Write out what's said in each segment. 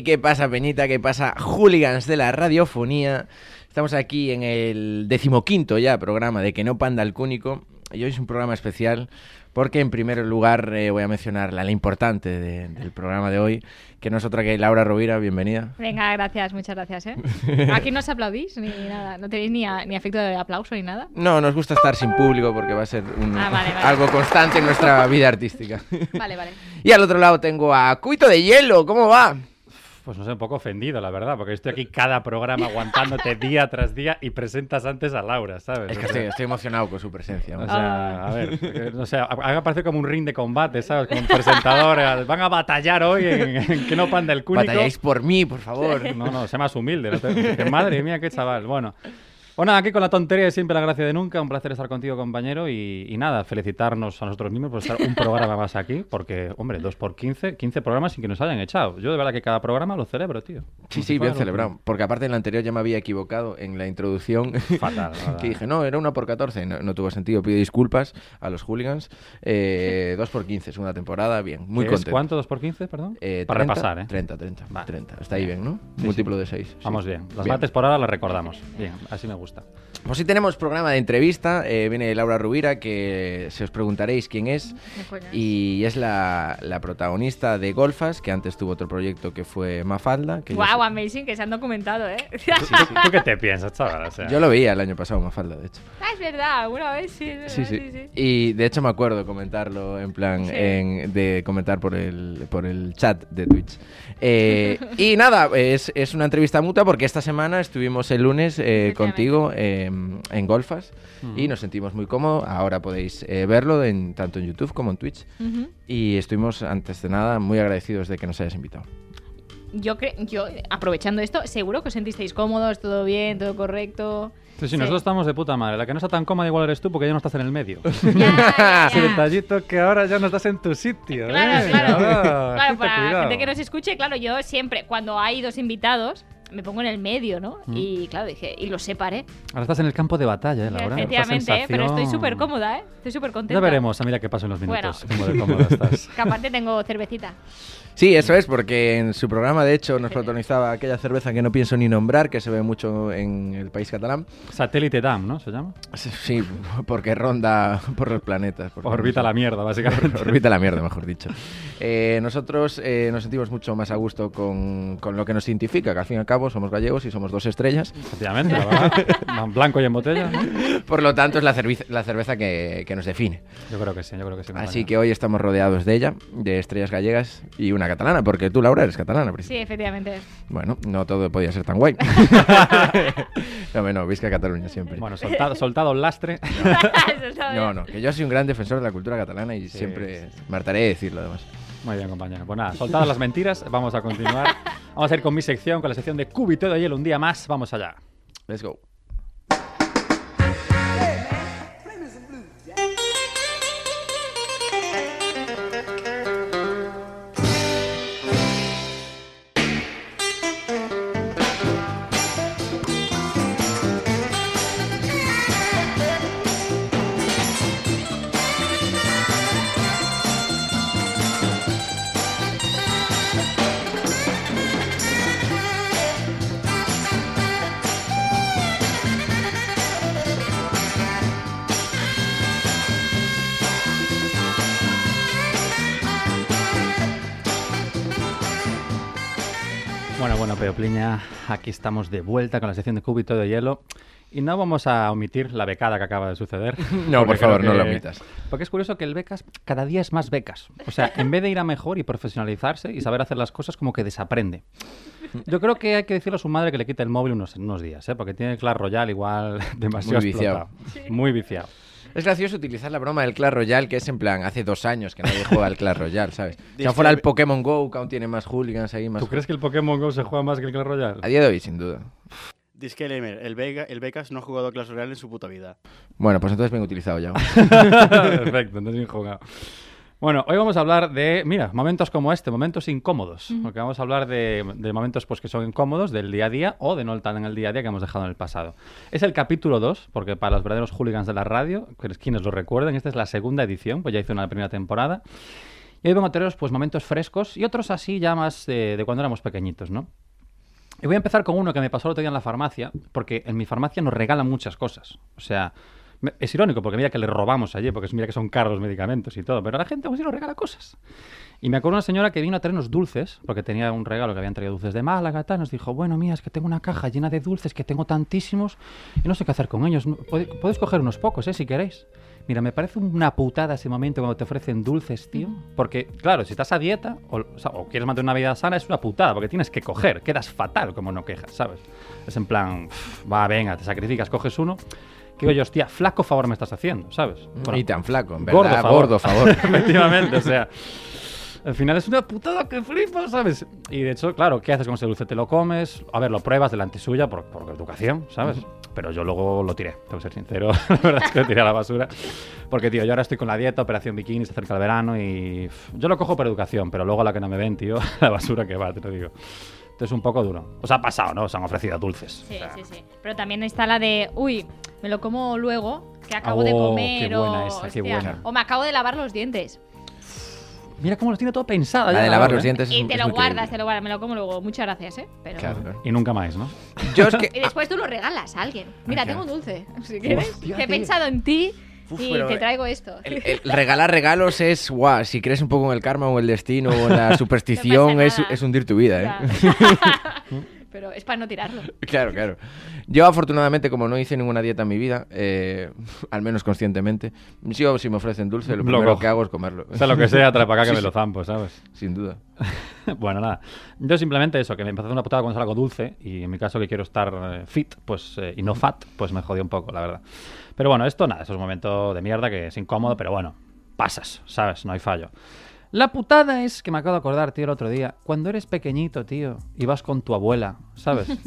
¿Qué pasa, Peñita? ¿Qué pasa, hooligans de la radiofonía? Estamos aquí en el decimoquinto ya programa de Que no panda el cúnico. Y hoy es un programa especial porque, en primer lugar, eh, voy a mencionar la, la importante de- del programa de hoy, que no es otra que Laura Rovira. Bienvenida. Venga, gracias, muchas gracias. ¿eh? Aquí no os aplaudís ni nada, no tenéis ni, a- ni afecto de aplauso ni nada. No, nos gusta estar sin público porque va a ser un- Ah, vale, vale. algo constante en nuestra vida artística. Vale, vale. y al otro lado tengo a Cuito de Hielo. ¿Cómo va? Pues no sé, un poco ofendido, la verdad, porque estoy aquí cada programa aguantándote día tras día y presentas antes a Laura, ¿sabes? Es que O sea, estoy, estoy emocionado con su presencia. O hombre. sea, a ver, eh, no sé, haga parecer como un ring de combate, ¿sabes? Como un presentador, eh, van a batallar hoy en, en que no panda el cúnico. Batalláis por mí, por favor. No, no, sé más humilde. no te- madre mía, qué chaval. Bueno. Bueno, aquí con la tontería de siempre, la gracia de nunca. Un placer estar contigo, compañero. Y, y nada, felicitarnos a nosotros mismos por estar un programa más aquí. Porque, hombre, dos por 15, 15 programas sin que nos hayan echado. Yo de verdad que cada programa lo celebro, tío. Sí, sí, bien celebrado. Porque aparte en la anterior ya me había equivocado en la introducción. Fatal, fatal. que dije, no, era una por 14. No, no tuvo sentido. Pido disculpas a los hooligans. Eh, dos por 15, segunda temporada. Bien, muy ¿Qué contento. cuánto? ¿2 por 15, perdón? Eh, Para 30, repasar, ¿eh? 30, 30. Vale. 30. Está ahí bien, ¿no? Sí, Múltiplo de 6. Vamos bien. Las mates por ahora las recordamos. Bien, así me gusta. Pues sí tenemos programa de entrevista. eh, viene Laura Rubira, que se os preguntaréis quién es. Y es la, la protagonista de Golfas, que antes tuvo otro proyecto que fue Mafalda. Que Wow, amazing, que se han documentado, ¿eh? ¿Tú, tú qué te piensas, chaval? O sea, Yo lo veía el año pasado, Mafalda, de hecho. ah, es verdad, una vez sí. es Sí, verdad, sí. Y de hecho me acuerdo comentarlo en plan Sí. en- de comentar por el, por el chat de Twitch. Eh, y nada, es, es una entrevista mutua porque esta semana estuvimos el lunes eh, contigo eh, en Golfas y nos sentimos muy cómodos. Ahora podéis eh, verlo en, tanto en YouTube como en Twitch. Y estuvimos, antes de nada, muy agradecidos de que nos hayas invitado. Yo, cre- yo, aprovechando esto, seguro que os sentisteis cómodos, todo bien, todo correcto. Sí, sí, nosotros estamos de puta madre. La que no está tan cómoda igual eres tú porque ya no estás en el medio. Ya, Ese detallito que ahora ya no estás en tu sitio. Claro, ¿eh? claro. Claro, para la gente que nos escuche, claro, yo siempre, cuando hay dos invitados, me pongo en el medio, ¿no? Mm. Y claro, dije, y los separé. Ahora estás en el campo de batalla, ¿eh, Laura? Efectivamente, ¿eh? pero estoy súper cómoda, ¿eh? Estoy súper contenta. Ya veremos, a mira qué pasa en los Bueno. minutos. Cómo de cómoda estás. Que aparte tengo cervecita. Sí, eso es, porque en su programa, de hecho, nos protagonizaba aquella cerveza que no pienso ni nombrar, que se ve mucho en el país catalán. Satélite Dam, ¿no? ¿Se llama? Sí, porque ronda por los planetas. Orbita no sé. la mierda, básicamente. Orbita la mierda, mejor dicho. Eh, nosotros eh, nos sentimos mucho más a gusto con, con lo que nos identifica, que al fin y al cabo somos gallegos y somos dos estrellas. Efectivamente, la verdad. En blanco y en botella, ¿no? Por lo tanto, es la, cerviz- la cerveza que, que nos define. Yo creo que sí, yo creo que sí. Así que hoy estamos rodeados de ella, de estrellas gallegas y una catalana, porque tú, Laura, eres catalana. Sí, efectivamente. Bueno, no todo podía ser tan guay. no, bueno, Visca Cataluña siempre. Bueno, soltado, soltado el lastre. No, no, que yo soy un gran defensor de la cultura catalana y Sí, siempre me hartaré de decirlo además. Muy bien, compañero. Pues nada, soltadas las mentiras, vamos a continuar. Vamos a ir con mi sección, con la sección de Cúbito de Hielo. Un día más, vamos allá. Let's go. Aquí estamos de vuelta con la sección de Cúbito de Hielo. Y no vamos a omitir la becada que acaba de suceder. No, por favor, no lo que- omitas. Porque es curioso que el becas cada día es más becas. O sea, en vez de ir a mejor y profesionalizarse y saber hacer las cosas, como que desaprende. Yo creo que hay que decirle a su madre que le quite el móvil unos, unos días, ¿eh? porque tiene Clash Royale igual demasiado Muy viciado. explotado. Muy viciado. Es gracioso utilizar la broma del Clash Royale, que es en plan, hace dos años que nadie juega al Clash Royale, ¿sabes? Si fuera el Pokémon GO, que aún tiene más hooligans ahí, más... ¿Tú crees que el Pokémon GO se juega más que el Clash Royale? A día de hoy, sin duda. Disclaimer, el, Vega, el Becas no ha jugado a Clash Royale en su puta vida. Bueno, pues entonces bien utilizado ya. Perfecto, entonces bien jugado. Bueno, hoy vamos a hablar de, mira, momentos como este, momentos incómodos. Porque vamos a hablar de, de momentos pues, que son incómodos del día a día o de no tan en el día a día que hemos dejado en el pasado. Es el capítulo 2, porque para los verdaderos hooligans de la radio, quienes lo recuerden, esta es la segunda edición, pues ya hice una primera temporada. Y hoy vengo a traeros pues, momentos frescos y otros así ya más de, de cuando éramos pequeñitos, ¿no? Y voy a empezar con uno que me pasó el otro día en la farmacia, porque en mi farmacia nos regalan muchas cosas. O sea, es irónico, porque mira que le robamos allí, porque mira que son caros los medicamentos y todo, pero la gente aún así nos regala cosas. Y me acuerdo una señora que vino a traernos dulces, porque tenía un regalo que habían traído dulces de Málaga, tal, nos dijo, bueno, mira, es que tengo una caja llena de dulces, que tengo tantísimos, y no sé qué hacer con ellos. Podéis coger unos pocos, ¿eh? Si queréis. Mira, me parece una putada ese momento cuando te ofrecen dulces, tío. Porque, claro, si estás a dieta o, o sea, o quieres mantener una vida sana, es una putada, porque tienes que coger. Quedas fatal como no quejas, ¿sabes? Es en plan, "Uf, va, venga, te sacrificas, coges uno. Que digo yo, hostia, flaco favor me estás haciendo, ¿sabes? Bueno, y tan flaco, en gordo verdad, favor. gordo favor. Efectivamente, o sea. Al final es una putada que flipas, ¿sabes? Y de hecho, claro, ¿qué haces con ese dulce? Te lo comes, a ver, lo pruebas delante suya por, por educación, ¿sabes? Pero yo luego lo tiré, tengo que ser sincero. la verdad es que lo tiré a la basura. Porque, tío, yo ahora estoy con la dieta, operación bikini, se acerca el verano y. Yo lo cojo por educación, pero luego a la que no me ven, tío, la basura que va, te lo digo. Entonces, un poco duro. Os ha pasado, ¿no? Os han ofrecido dulces. Sí, O sea, sí, sí. Pero también está la de, uy, me lo como luego, que acabo de Oh, comer, qué o, buena esa, qué hostia, buena. o me acabo de lavar los dientes. Mira cómo lo tiene todo pensado. La de lavar ¿eh? los dientes es Y te lo guardas, te lo guardas, me lo como luego. Muchas gracias, ¿eh? Pero... Claro, claro. Y nunca más, ¿no? Yo es que... Y después tú lo regalas a alguien. Mira, tengo un dulce, si quieres. Hostia, que he pensado en ti Uf, y te eh, traigo esto. El, el regalar regalos es, guau, si crees un poco en el karma o el destino o en la superstición, es, es hundir tu vida, ¿eh? Pero es para no tirarlo. Claro, claro. Yo afortunadamente, como no hice ninguna dieta en mi vida, eh, al menos conscientemente, yo si me ofrecen dulce, lo Lo primero cojo. que hago es comerlo. O sea, lo que sea, trae para acá que Sí, me lo zampo, ¿sabes? Sin duda. bueno, nada. Yo simplemente eso, que me empezó una putada cuando es algo dulce y en mi caso que quiero estar eh, fit pues eh, y no fat, pues me jodió un poco, la verdad. Pero bueno, esto nada, eso es un momento de mierda que es incómodo, pero bueno, pasas, ¿sabes? No hay fallo. La putada es que me acabo de acordar, tío, el otro día, cuando eres pequeñito, tío, y vas con tu abuela, ¿sabes?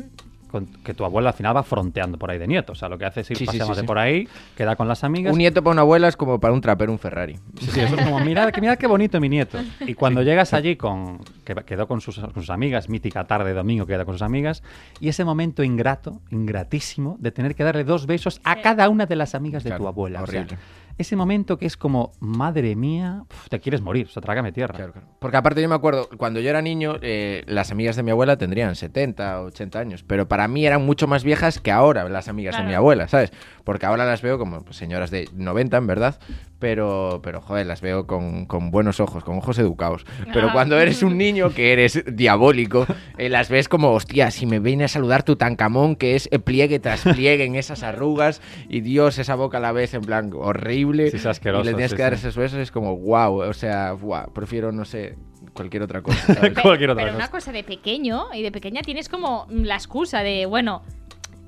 Con- que tu abuela al final va fronteando por ahí de nieto, o sea, lo que hace es ir Sí, por ahí, queda con las amigas. Un nieto para una abuela es como para un trapero un Ferrari. Sí, sí, eso es como, mirad, que, mirad qué bonito mi nieto. Y cuando llegas allí, con que quedó con sus, con sus amigas, mítica tarde de domingo, queda con sus amigas, y ese momento ingrato, ingratísimo, de tener que darle dos besos a cada una de las amigas de tu abuela. O sea, horrible. Ese momento que es como, madre mía, uf, te quieres morir, o sea, trágame tierra. Claro, claro. Porque aparte yo me acuerdo, cuando yo era niño, eh, las amigas de mi abuela tendrían 70, 80 años, pero para mí eran mucho más viejas que ahora las amigas de mi abuela, ¿sabes? Porque ahora las veo como pues, señoras de 90, en verdad, pero, pero joder, las veo con, con buenos ojos, con ojos educados. Pero Ah. cuando eres un niño que eres diabólico, eh, las ves como, hostia, si me viene a saludar tu tancamón, que es pliegue tras pliegue en esas arrugas, y Dios, esa boca a la vez en plan horrible, Sí, es asqueroso, y le tienes sí, que dar esos besos, es como, wow, o sea, guau, prefiero, no sé, cualquier otra cosa. Cualquier otra pero cosa. una cosa de pequeño y de pequeña tienes como la excusa de, bueno,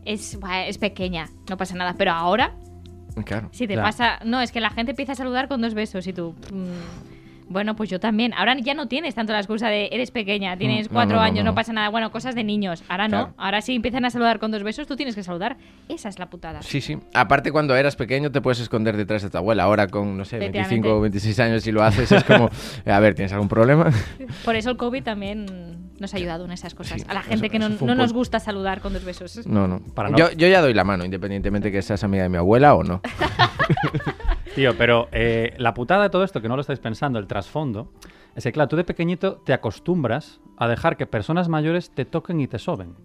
es, es pequeña, no pasa nada. Pero ahora, claro. si te pasa. No, es que la gente empieza a saludar con dos besos y tú. mm, bueno, pues yo también. Ahora ya no tienes tanto la excusa de eres pequeña, tienes Mm, no, cuatro no, no, años, no, pasa nada. Bueno, cosas de niños. Ahora no. Ahora sí empiezan a saludar con dos besos, tú tienes que saludar. Esa es la putada. Sí, sí. Aparte, cuando eras pequeño te puedes esconder detrás de tu abuela. Ahora con, no sé, 25 Efectivamente. o 26 años si lo haces es como, a ver, ¿tienes algún problema? Por eso el COVID también nos ha ayudado en esas cosas. Sí, a la eso- gente que no, no nos gusta saludar con dos besos. No, no. Para no- Yo, yo ya doy la mano, independientemente que seas amiga de mi abuela o no. Tío, pero eh, la putada de todo esto, que no lo estáis pensando, el trasfondo, es que, claro, tú de pequeñito te acostumbras a dejar que personas mayores te toquen y te soben.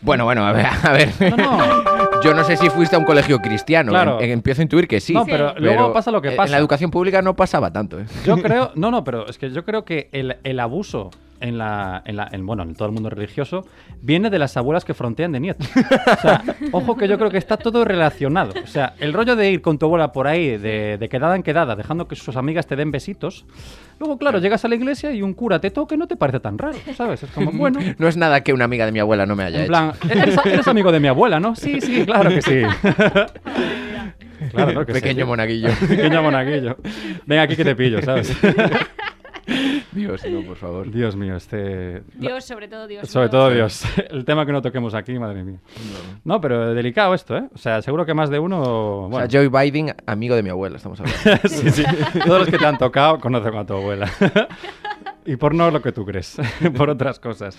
Bueno, bueno, a ver. A ver. No, no. Yo no sé si fuiste a un colegio cristiano. Claro. em- em- empiezo a intuir que sí. No, pero luego pasa lo que pasa. En la educación pública no pasaba tanto, ¿eh? Yo creo, no, no, pero es que yo creo que el, el abuso en la, en la en, bueno, en todo el mundo religioso viene de las abuelas que frontean de nietos. O sea, ojo que yo creo que está todo relacionado. O sea, el rollo de ir con tu abuela por ahí, de, de quedada en quedada, dejando que sus amigas te den besitos. Luego, claro, llegas a la iglesia y un cura te toque, no te parece tan raro, ¿sabes? Es como, bueno. No es nada que una amiga de mi abuela no me haya En hecho. plan, ¿eres, eres amigo de mi abuela, ¿no? Sí, sí, claro que sí. Claro, ¿no? Que Pequeño monaguillo. Pequeño monaguillo. Ven aquí que te pillo, ¿sabes? Dios, no, por favor. Dios mío, este... Dios, sobre todo Dios. Sobre todo Dios. El tema que no toquemos aquí, madre mía. No, pero delicado esto, ¿eh? O sea, seguro que más de uno... O sea, Joe Biden, amigo de mi abuela, estamos hablando. sí, sí. Todos los que te han tocado conocen a tu abuela. y por no lo que tú crees, por otras cosas.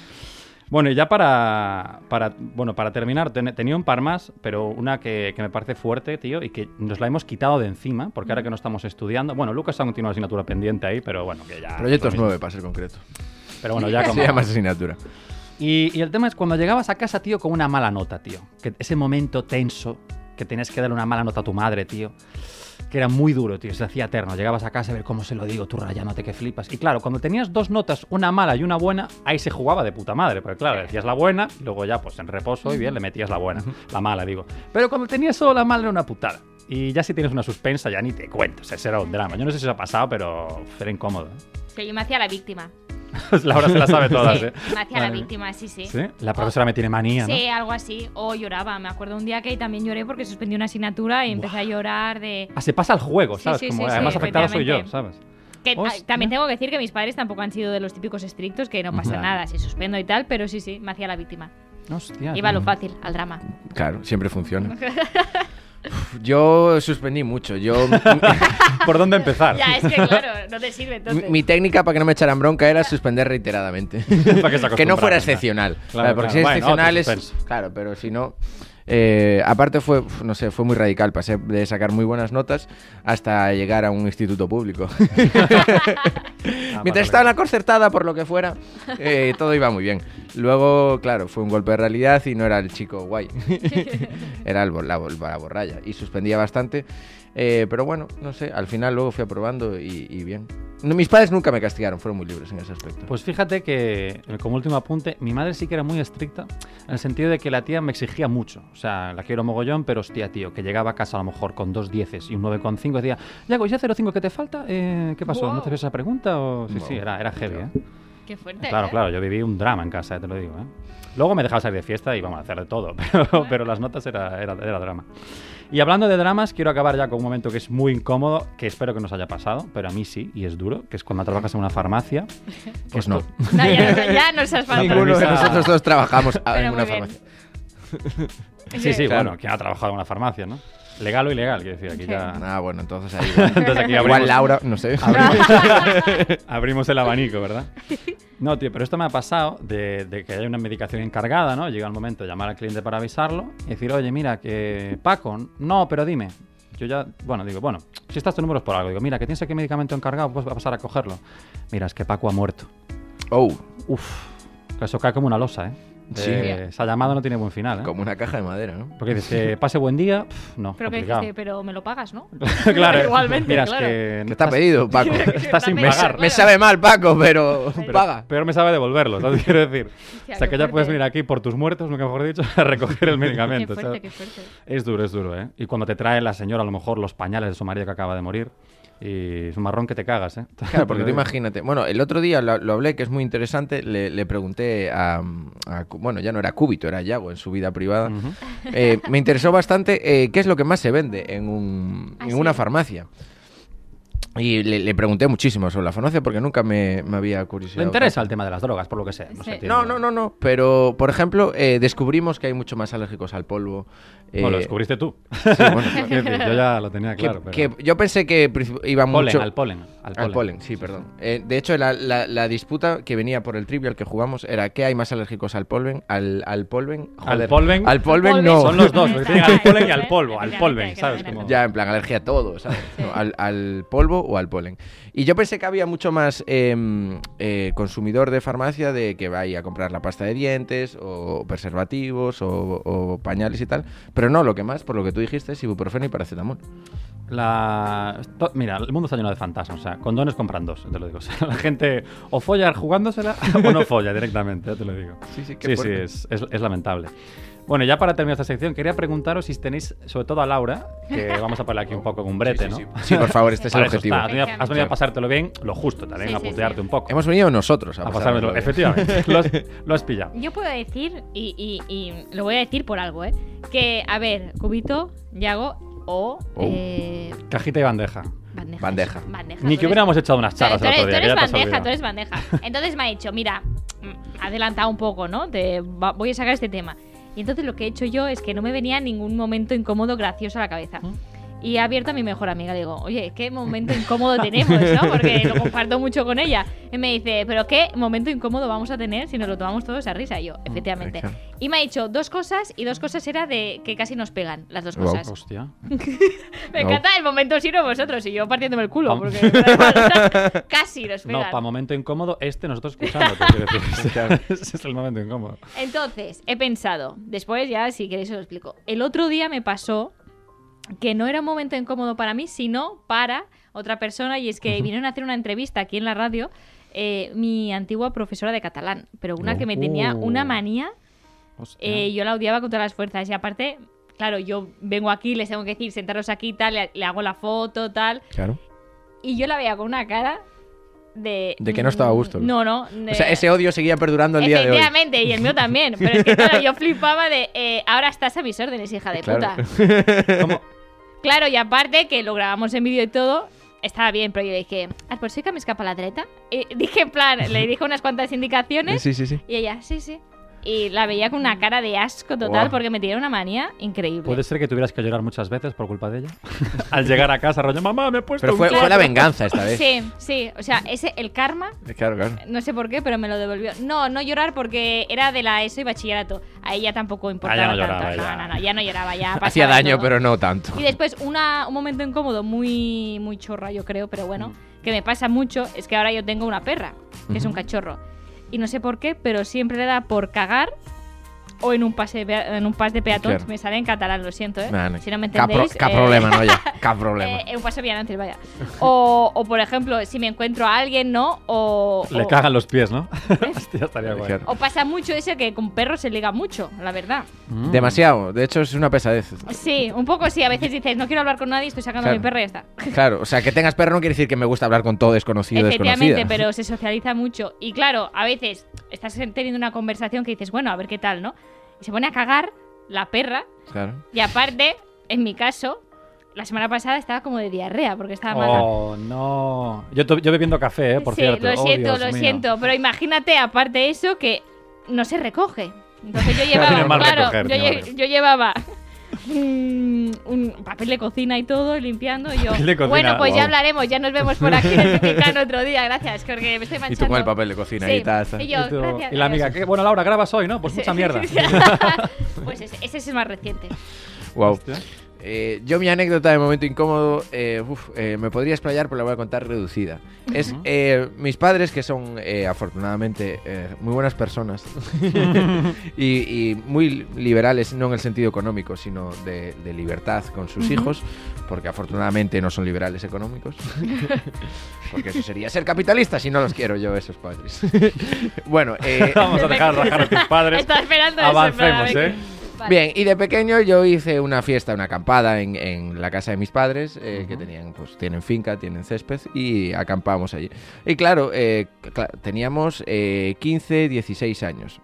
Bueno, y ya para, para, bueno, para terminar, ten- tenía un par más, pero una que, que me parece fuerte, tío, y que nos la hemos quitado de encima, porque ahora que no estamos estudiando... Bueno, Lucas aún tiene una asignatura pendiente ahí, pero bueno, que ya... Proyectos lo mismo. 9, para ser concreto. Pero bueno, ya como... Se llama asignatura. Y, y el tema es cuando llegabas a casa, tío, con una mala nota, tío. Que ese momento tenso, que tenías que darle una mala nota a tu madre, tío. Que era muy duro, tío. Se hacía eterno. Llegabas a casa a ver cómo se lo digo, tú rayándote que flipas. Y claro, cuando tenías dos notas, una mala y una buena, ahí se jugaba de puta madre. Porque claro, decías la buena, y luego ya, pues en reposo y bien, le metías la buena. La mala, digo. Pero cuando tenías solo la mala era una putada. Y ya si tienes una suspensa, ya ni te cuento. O sea, ese era un drama. Yo no sé si os ha pasado, pero era incómodo. Sí, yo me hacía la víctima. Laura se la sabe todas, sí, ¿eh? me hacía la Madre mía. víctima, sí, sí. ¿Sí? La profesora me tiene manía, ¿no? Sí, algo así. O lloraba. Me acuerdo un día que también lloré porque suspendí una asignatura y empecé a llorar de... Ah, se pasa al juego, ¿sabes? sí, Como sí, sí, además afectado soy yo. ¿sabes? Que, Hostia. también tengo que decir que mis padres tampoco han sido de los típicos estrictos, que no pasa Ya. nada si suspendo y tal, pero sí, sí, me hacía la víctima. Hostia. Iba a lo fácil, al drama. Claro, siempre funciona. Yo suspendí mucho. Yo ¿Por dónde empezar? Ya, es que claro, no te sirve mi, entonces. mi técnica para que no me echaran bronca era suspender reiteradamente. Para que se que no fuera excepcional. Claro, Claro, porque claro. si es Bueno, excepcional es. Claro, pero si no. Eh, aparte fue, no sé, fue muy radical. Pasé de sacar muy buenas notas hasta llegar a un instituto público. Ah, Mientras estaba en la concertada, por lo que fuera, eh, todo iba muy bien. Luego, claro, fue un golpe de realidad y no era el chico guay. era el, la, la borralla. Y suspendía bastante. Eh, pero bueno, no sé, al final luego fui aprobando y, y bien. No, mis padres nunca me castigaron, fueron muy libres en ese aspecto. Pues fíjate que, como último apunte, mi madre sí que era muy estricta, en el sentido de que la tía me exigía mucho. O sea, la quiero mogollón, pero hostia, tío, que llegaba a casa a lo mejor con dos dieces y un 9,5, decía, Yago, ¿y ese 0,5 que te falta? Eh, ¿Qué pasó? ¿No Wow. te ves esa pregunta? O... Sí, Wow. sí, era, era heavy, ¿eh? Qué fuerte. Claro, ¿eh? claro, yo viví un drama en casa, eh, te lo digo. ¿eh? Luego me dejaba salir de fiesta y vamos a hacer de todo, pero, pero las notas era, era, era drama. Y hablando de dramas, quiero acabar ya con un momento que es muy incómodo, que espero que nos haya pasado, pero a mí sí, y es duro, que es cuando trabajas en una farmacia. Pues no. No, ya, no, ya no seas falta. Ninguno de nosotros dos trabajamos Pero en una bien. farmacia. Sí, sí, Claro. bueno, ¿quién ha trabajado en una farmacia, no? Legal o ilegal, quiero decir, aquí Sí. ya... Ah, bueno, entonces ahí. Entonces aquí Igual abrimos, Laura, no sé. abrimos el abanico, ¿verdad? No, tío, pero esto me ha pasado de, de que hay una medicación encargada, ¿no? Llega el momento de llamar al cliente para avisarlo y decir, oye, mira, que Paco, no, pero dime. Yo ya, bueno, digo, bueno, si estás tu número es por algo. Digo, mira, que tienes aquí medicamento encargado, pues va a pasar a cogerlo. Mira, es que Paco ha muerto. Oh, Uf, eso cae como una losa, ¿eh? De- Sí. Esa llamada no tiene buen final, ¿eh? como una caja de madera, ¿no? Porque dices que pase buen día, no, Pero que dijiste, pero me lo pagas, ¿no? claro, Igualmente, mira, es claro. que ¿Qué ha pedido, Paco? Estás sin pagar. claro. me sabe mal, Paco, pero, Pero paga. Peor me sabe devolverlo, ¿sabes? Quiero decir. Hostia, o sea, qué que ya puedes fuerte. venir aquí por tus muertos, nunca mejor dicho, a recoger el Qué medicamento. fuerte, ¿sabes? qué fuerte. Es duro, es duro, ¿eh? Y cuando te trae la señora, a lo mejor, los pañales de su marido que acaba de morir, y es un marrón que te cagas, ¿eh? Claro, porque tú imagínate. Bueno, el otro día lo, lo hablé, que es muy interesante. Le, le pregunté a, a Bueno, ya no era Cúbito, era Yago en su vida privada. Ujú. Eh, me interesó bastante eh, qué es lo que más se vende en, un, ¿Ah, en sí? una farmacia. Y le, le pregunté muchísimo sobre la farmacia porque nunca me, me había curiosidad. Le interesa el tema de las drogas, por lo que sea. No, sé, Sí. No, no, no, no. Pero, por ejemplo, eh, descubrimos que hay mucho más alérgicos al polvo. No, lo eh, descubriste tú. sí, bueno, yo ya lo tenía que, claro. pero... que yo pensé que iba Polen, mucho... al polen. Al polen, Al polen, sí, perdón. Eh, de hecho, la, la- la disputa que venía por el trivial que jugamos era ¿qué hay más alérgicos al polen? Al, al polven. Al Joder, polven. Al polven Al no. polven Son los dos, porque tienen al polen y al ¿eh? polvo. Al polven, ¿sabes? no Como... Ya, en plan, alergia a todo, ¿sabes? No, al, al o al polen. Y yo pensé que había mucho más em, eh, consumidor de farmacia de que vaya a comprar la pasta de dientes o preservativos o, o pañales y tal. Pero no, lo que más, por lo que tú dijiste, es ibuprofeno y paracetamol. La... Mira, el mundo está lleno de fantasmas. O sea, condones compran dos, te lo digo. O sea, la gente o folla jugándosela o no folla directamente, ya te lo digo. Sí, sí, qué Sí, sí, fuerte. es, es- es lamentable. Bueno, ya para terminar esta sección, quería preguntaros si tenéis, sobre todo a Laura, que vamos a ponerle aquí un poco con un brete, Sí, ¿no? sí, sí. Sí, por favor, este es el objetivo. está, Has venido, a- has venido a Claro. pasártelo bien, lo justo también, Sí, a putearte sí. un poco. Hemos venido nosotros a, a pasármelo, bien. efectivamente. lo, has, lo has pillado. Yo puedo decir, y, y- y lo voy a decir por algo, ¿eh? Que, a ver, Cubito, Yago, o Oh. eh, Cajita y bandeja. bandeja. Bandeja. Bandeja. Ni Tú que eres- hubiéramos echado unas Tú eres, charlas el otro tú día. que eres bandeja, tú eres bandeja. Entonces me ha dicho, mira, mm, adelantado un poco, ¿no? Te va- voy a sacar este tema. Y entonces lo que he hecho yo es que no me venía ningún momento incómodo gracioso a la cabeza. Y he abierto a mi mejor amiga. Le digo, oye, ¿qué momento incómodo tenemos, no? Porque lo comparto mucho con ella. Y me dice, ¿pero qué momento incómodo vamos a tener si nos lo tomamos todos a risa? Y yo, efectivamente. claro. Y me ha dicho dos cosas, y dos cosas era de que casi nos pegan, las dos Wow. cosas. Hostia. Me No. encanta el momento sino vosotros, y yo partiéndome el culo, porque igual, casi nos No, pegan. para momento incómodo, este nosotros decir. Ese es el momento incómodo. Entonces, he pensado, después ya si queréis os lo explico. El otro día me pasó que no era un momento incómodo para mí, sino para otra persona, y es que vinieron a hacer una entrevista aquí en la radio eh, mi antigua profesora de catalán, pero una que me tenía Oh. una manía, eh, yo la odiaba con todas las fuerzas, y aparte... Claro, yo vengo aquí, les tengo que decir, sentaros aquí, tal, le, le hago la foto, tal. Claro. Y yo la veía con una cara de... De que no estaba a gusto. No, no. O sea, ese odio seguía perdurando el día de hoy. Efectivamente, y el mío también. Pero es que, claro, yo flipaba de. eh, ahora estás a mis órdenes, hija de Claro. puta. ¿Cómo? Claro, y aparte que lo grabamos en vídeo y todo. Estaba bien, pero yo dije, ah, pues sí que me escapa la treta. Y dije, en plan, le dije unas cuantas indicaciones. Sí, sí, sí. Y ella, sí, sí. Y la veía con una cara de asco total porque me tenía una manía increíble. ¿Puede ser que tuvieras que llorar muchas veces por culpa de ella? Al llegar a casa, rollo, mamá, me he puesto Pero un fue, cuatro". fue la venganza esta vez. Sí, sí. O sea, ese, el karma Claro, claro. No sé por qué, pero me lo devolvió. No, no llorar porque era de la ESO y bachillerato. A ella tampoco importaba Ah, ya no tanto. lloraba, ya. no, no, ya no lloraba, ya Hacía daño, todo. pero no tanto. Y después una, un momento incómodo, muy, muy chorra, yo creo, pero bueno, Mm. que me pasa mucho, es que ahora yo tengo una perra, que es un cachorro. Y no sé por qué, pero siempre le da por cagar o en un pase de- en un pas de peatones. Claro. Me sale en catalán, lo siento, ¿eh? Vale. Si no me entendéis. cap eh, problema, no ya. Cap problema. eh, un paso bien antes, vaya. O, o, por ejemplo, si me encuentro a alguien, ¿no? O, Le o- cagan los pies, ¿no? Hostia, estaría guay. Claro. O pasa mucho ese que con perros se liga mucho, la verdad. Mm. Demasiado. De hecho, es una pesadez. Sí, un poco sí. A veces dices, no quiero hablar con nadie, estoy sacando a mi perro y ya está. Claro, o sea, que tengas perro no quiere decir que me gusta hablar con todo desconocido o Efectivamente, desconocida. pero se socializa mucho. Y claro, a veces estás teniendo una conversación que dices, bueno, a ver qué tal, ¿no? Y se pone a cagar la perra. Claro. Y aparte, en mi caso, la semana pasada estaba como de diarrea porque estaba mala. Oh, no. Yo, yo bebiendo café, ¿eh? Por sí, cierto. lo Oh, siento, Dios lo mío. siento. Pero imagínate, aparte eso, que no se recoge. Entonces yo llevaba, claro, recoger, lle- yo llevaba un, un papel de cocina y todo, y limpiando. Y yo, Papel de cocina, bueno, pues wow. ya hablaremos, ya nos vemos por aquí en el otro día, gracias, porque me estoy Y manchando. tú con el papel de cocina Sí, y tal. y yo, Y, tú- gracias. y la amiga, ¿qué? Bueno, Laura, grabas hoy, ¿no? Pues Sí. mucha mierda. pues ese, ese es el más reciente. Wow. Eh, yo mi anécdota de momento incómodo, eh, uf, eh, me podría explayar, pero la voy a contar reducida. Es eh, mis padres, que son eh, afortunadamente eh, muy buenas personas y, y muy liberales, no en el sentido económico, sino de, de libertad con sus Ujú. hijos, porque afortunadamente no son liberales económicos, porque eso sería ser capitalista si no los quiero yo, esos padres. bueno, eh, Vamos a dejar rajar a tus padres. Estaba esperando eso, Avancemos, ver ¿eh? Vale. Bien, y de pequeño yo hice una fiesta, una acampada en, en la casa de mis padres, eh, que tenían, pues, tienen finca, tienen césped, y acampamos allí. Y claro, eh, teníamos eh, 15, 16 años.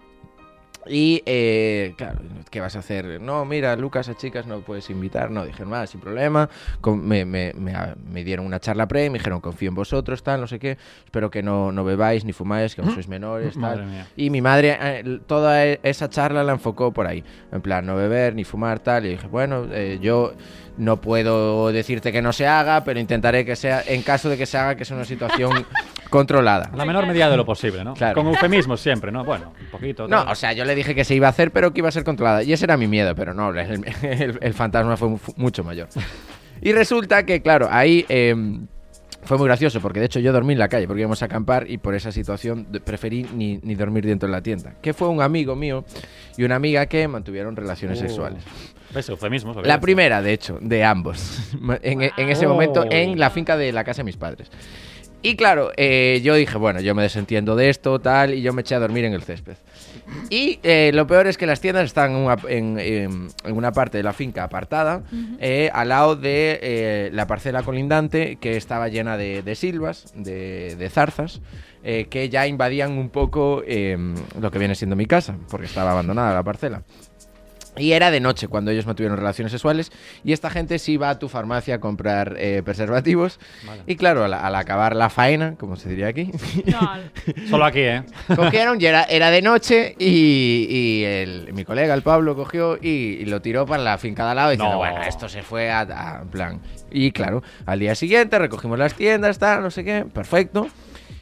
Y, eh, claro, ¿qué vas a hacer? No, mira, Lucas, a chicas no puedes invitar. No, dijeron, nada, sin problema. Con- me, me- me- a- me dieron una charla pre, me dijeron, confío en vosotros, tal, no sé qué. Espero que no, no bebáis ni fumáis, que aún sois menores, tal. Madre mía. Y mi madre eh, toda e- esa charla la enfocó por ahí. En plan, no beber ni fumar, tal. Y dije, bueno, eh, yo no puedo decirte que no se haga, pero intentaré que sea, en caso de que se haga, que sea una situación controlada. La menor medida de lo posible, ¿no? Claro. Con eufemismos siempre, ¿no? Bueno, un poquito. No, tal. o sea, yo le dije que se iba a hacer, pero que iba a ser controlada. Y ese era mi miedo, pero no, el, el- el fantasma fue mu- mucho mayor. Y resulta que, claro, ahí eh, fue muy gracioso, porque de hecho yo dormí en la calle, porque íbamos a acampar y por esa situación preferí ni, ni dormir dentro de la tienda. Que fue un amigo mío y una amiga que mantuvieron relaciones Oh. sexuales. ¿Ves? Eufemismos. La primera, de hecho, de ambos. En, en ese momento, en la finca de la casa de mis padres. Y claro, eh, yo dije, bueno, yo me desentiendo de esto, tal, y yo me eché a dormir en el césped. Y eh, lo peor es que las tiendas están en una, en- en- en una parte de la finca apartada, eh, al lado de eh, la parcela colindante, que estaba llena de, de silvas, de, de zarzas, eh, que ya invadían un poco eh, lo que viene siendo mi casa, porque estaba abandonada la parcela. Y era de noche cuando ellos mantuvieron relaciones sexuales. Y esta gente sí iba a tu farmacia a comprar eh, preservativos. Vale. Y claro, al, al acabar la faena, como se diría aquí, No, Solo aquí, ¿eh? cogieron y era, era de noche. Y, y el- mi colega, el Pablo, cogió y, y lo tiró para la finca de al lado. Diciendo, No. bueno, esto se fue a, a- en plan. Y claro, al día siguiente recogimos las tiendas, tal, no sé qué, perfecto.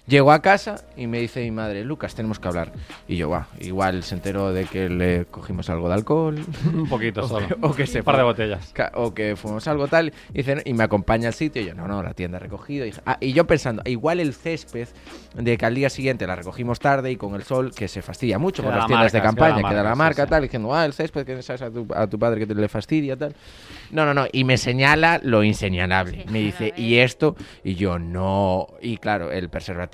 Llego a casa y me dice mi madre, Lucas, tenemos que hablar. Y yo, va, igual se enteró de que le cogimos algo de alcohol. Un poquito solo. o que se Un par de botellas. O que fuimos algo tal y, dice, y me acompaña al sitio y yo no no la tienda recogido y, ah, y yo pensando igual el césped de que al día siguiente la recogimos tarde y con el sol que se fastidia mucho Queda con las la tiendas de marca, queda la campaña queda la marca, sí, marca sí. tal diciendo ah el césped que sabes a tu, a tu padre que te le fastidia tal no no no y me señala lo inseñalable Sí, me dice y eh. esto y yo no y claro el preservativo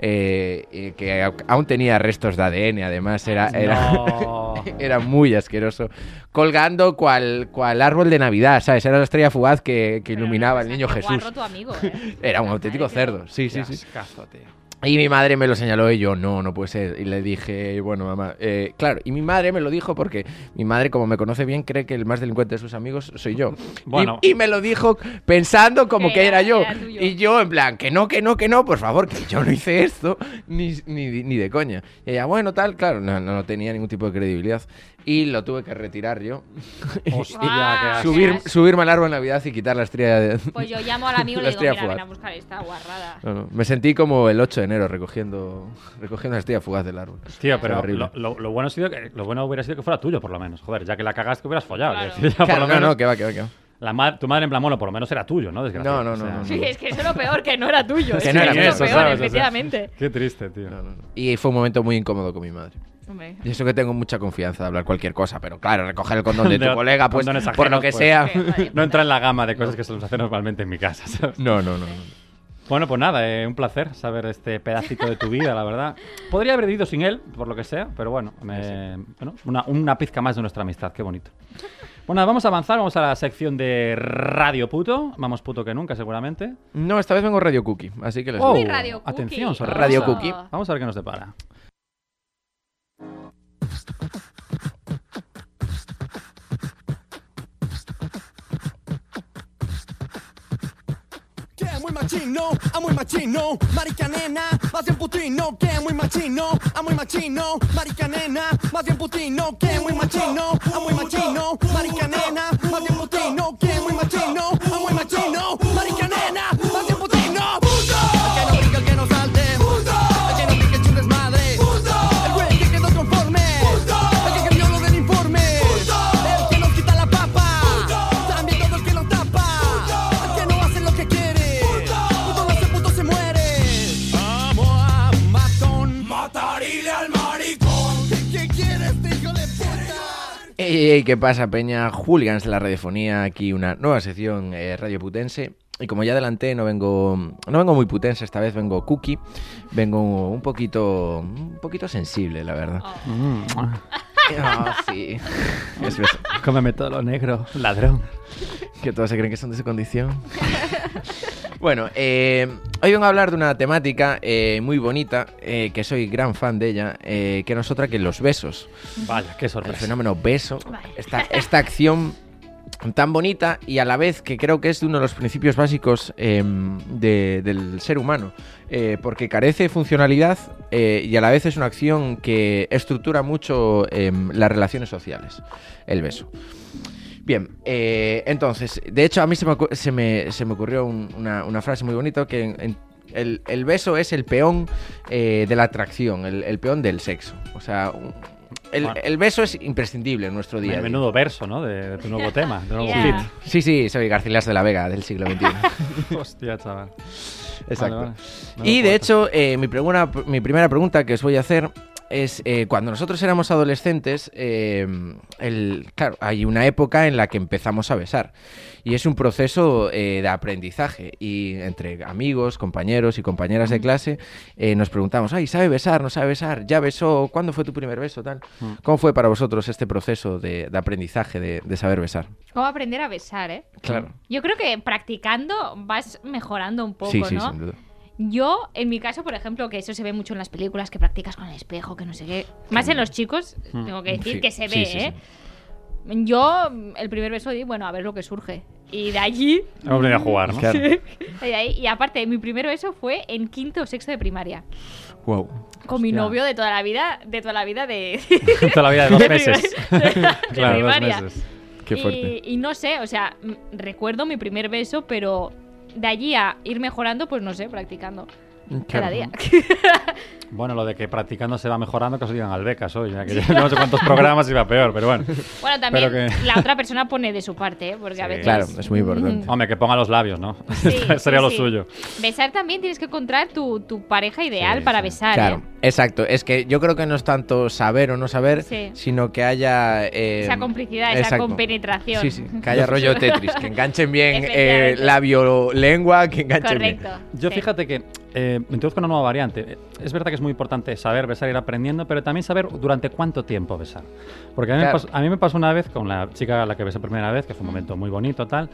eh, eh, que aún tenía restos de ADN además era era No. era muy asqueroso. Colgando cual, cual árbol de Navidad, ¿sabes? Era la estrella fugaz que, que iluminaba no, sea, niño Jesús. guarro tu amigo, ¿eh? Era un auténtico cerdo, sí, sí, Qué sí. ascazo, tío. Y mi madre me lo señaló y yo, no, no puede ser. Y le dije, bueno, mamá, eh, claro, y mi madre me lo dijo porque mi madre, como me conoce bien, cree que el más delincuente de sus amigos soy yo. Y- Bueno. y, me lo dijo pensando como Que que era, era- yo. era. Y yo, en plan, que no, que no, que no, por favor, que yo no hice esto, ni, ni, ni de coña. Y ella, bueno, tal, claro, no, no tenía ningún tipo de credibilidad. Y lo tuve que retirar yo. Hostia, Ah. Subir, subirme al árbol en Navidad y quitar la estrella de... Pues yo llamo al amigo y La le digo, estrella mira, fugaz. ven a buscar esta guarrada. No, no, Me sentí como el 8 de enero recogiendo, recogiendo la estrella fugaz del árbol. Tío, pero Horrible. lo, lo- lo bueno ha sido que, lo bueno hubiera sido que fuera tuyo, por lo menos. Joder, ya que la cagaste, que hubieras follado. Claro. ya por Claro, lo no, menos no, que va, que va, que va. la ma- tu madre en plan, bueno, por lo menos era tuyo, ¿no? Desgraciado. No, no, no, no, Sí, es que eso es lo peor, que no era tuyo. Que no era eso peor, ¿sabes? O sea, efectivamente. Qué triste, tío. No, no, no. Y fue un momento muy incómodo con mi madre. Hombre. Y eso que tengo mucha confianza de hablar cualquier cosa, pero claro, recoger el condón de tu De- colega, pues condones por lo ajenos, que pues. sea. No entra en la gama de cosas que se nos hace normalmente en mi casa, ¿sabes? No, no, no. no. Bueno, pues nada, eh, un placer saber este pedacito de tu vida, la verdad. Podría haber vivido sin él, por lo que sea, pero bueno, me- bueno una, una pizca más de nuestra amistad, qué bonito. Bueno, vamos a avanzar, vamos a la sección de Radio Puto, vamos puto que nunca seguramente. No, esta vez vengo Radio Cookie, así que les Oh, Uy, Radio Cookie. atención, sorpresa. Radio Cookie. Vamos a ver qué nos depara. Machino, a muy machino, marica nena, más bien putino, que muy machino, a muy machino, marica nena, más bien putino, que muy machino, a muy machino, marica nena, más bien putino, que muy machino, a muy machino, marica nena, más bien Ey, ey, ¿qué pasa, Peña? Hooligans de la radiofonía, aquí una nueva sección eh, radio putense. Y como ya adelanté, no vengo, no vengo muy putense, esta vez vengo cookie. Vengo un poquito, un poquito sensible, la verdad. Oh. Ah, sí. Es verdad. Cómeme todo lo negro, ladrón. Que todos se creen que son de su condición. bueno, eh, hoy vengo a hablar de una temática eh, muy bonita, eh, que soy gran fan de ella, eh, que no es otra que los besos. Vaya, qué El sorpresa. fenómeno beso, Vale. esta, esta acción tan bonita y a la vez que creo que es de uno de los principios básicos em, de- del ser humano, eh, porque carece de funcionalidad eh, y a la vez es una acción que estructura mucho em, las relaciones sociales, el beso. Bien, eh, entonces, de hecho a mí se me, se me, se me ocurrió un- una, una frase muy bonita que en- en- el, el beso es el peón eh, de la atracción, el, el peón del sexo. O sea, un- el, Bueno. el beso es imprescindible en nuestro día. a día. Menudo verso, ¿no? De, de tu nuevo tema, de tu nuevo Yeah. Sí, sí, soy Garcilas de la Vega del siglo XXI. Hostia, chaval. Exacto. Vale, vale. Y de hecho, eh, mi, pregunta- mi primera pregunta que os voy a hacer es, eh, cuando nosotros éramos adolescentes, eh, el, claro, hay una época en la que empezamos a besar. Y es un proceso eh, de aprendizaje. Y entre amigos, compañeros y compañeras de clase, eh, nos preguntamos, ay, ¿sabe besar? ¿No sabe besar? ¿Ya besó? ¿Cuándo fue tu primer beso? Tal. Mm. ¿Cómo fue para vosotros este proceso de, de aprendizaje, de, de saber besar? ¿Cómo aprender a besar, eh? Claro. Yo creo que practicando vas mejorando un poco, sí, sí, ¿no? sin duda. Yo, en mi caso, por ejemplo, que eso se ve mucho en las películas, que practicas con el espejo, que no sé qué. Más en los chicos, Mm. tengo que decir Sí, que se ve, sí, ¿eh? Yo, el primer beso di, bueno, a ver lo que surge. Y de allí, Hemos venido a jugar, ¿no? Claro. y, de ahí- y aparte, mi primer beso fue en quinto o sexto de primaria. Wow. Con mi novio de toda la vida, de toda la vida de... Toda la vida de dos de meses. de claro, dos meses. Qué fuerte. Y, y no sé, o sea, recuerdo mi primer beso, pero de allí a ir mejorando, pues no sé, practicando. Cada día. Bueno, lo de que practicando se va mejorando, que os digan al becas hoy, ya que ya no sé cuántos programas iba peor, pero bueno. bueno, también que- la otra persona pone de su parte, ¿eh? porque a veces... Claro, es muy importante. Hombre, que ponga los labios, ¿no? Sí, Sería sí, lo sí. suyo. Besar también tienes que encontrar tu, tu pareja ideal Sí, para sí. besar. Claro, ¿eh? exacto. Es que yo creo que no es tanto saber o no saber, Sí. sino que haya... eh, Esa complicidad, esa compenetración. Sí, sí, que haya rollo Tetris, que enganchen bien eh, labio-lengua, que enganchen bien. Correcto. Yo sí. fíjate que eh, me introduzco una nueva variante. Es verdad que es muy importante saber besar, ir aprendiendo, pero también saber durante cuánto tiempo besar. Porque a mí, Claro. me, pasó, a mí me pasó una vez con la chica a la que besé primera vez, que fue un momento muy bonito, tal.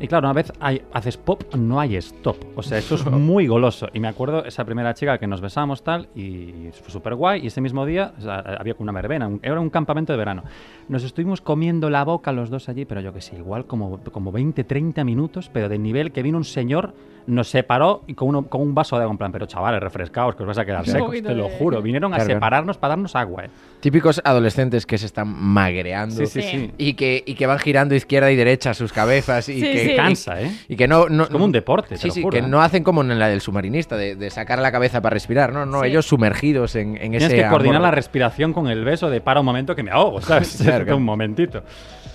Y claro, una vez hay- haces pop, no hay stop. O sea, eso es muy goloso. Y me acuerdo esa primera chica que nos besamos, tal, y fue súper guay. Y ese mismo día o sea, había una verbena, un- era un campamento de verano. Nos estuvimos comiendo la boca los dos allí, pero yo que sé, igual como, como 20, 30 minutos, pero del nivel que vino un señor, nos separó y con, uno, con un vaso de agua, en plan, pero chavales, refrescaos, que os vais a quedar secos, te lo juro. Vinieron a Claro, claro. separarnos para darnos agua, ¿eh? Típicos adolescentes que se están magreando. Sí, sí, Sí. sí. Y que, y que van girando izquierda y derecha sus cabezas y Sí, que sí. Cansa, ¿eh? y que no, no Es como un deporte, te sí lo sí juro, que ¿eh? no hacen como en la del submarinista de, de sacar la cabeza para respirar no no Sí. ellos sumergidos en, en ese Tienes que coordinar amor. la respiración con el beso de para un momento que me ahogo, ¿sabes? Claro, claro. un momentito.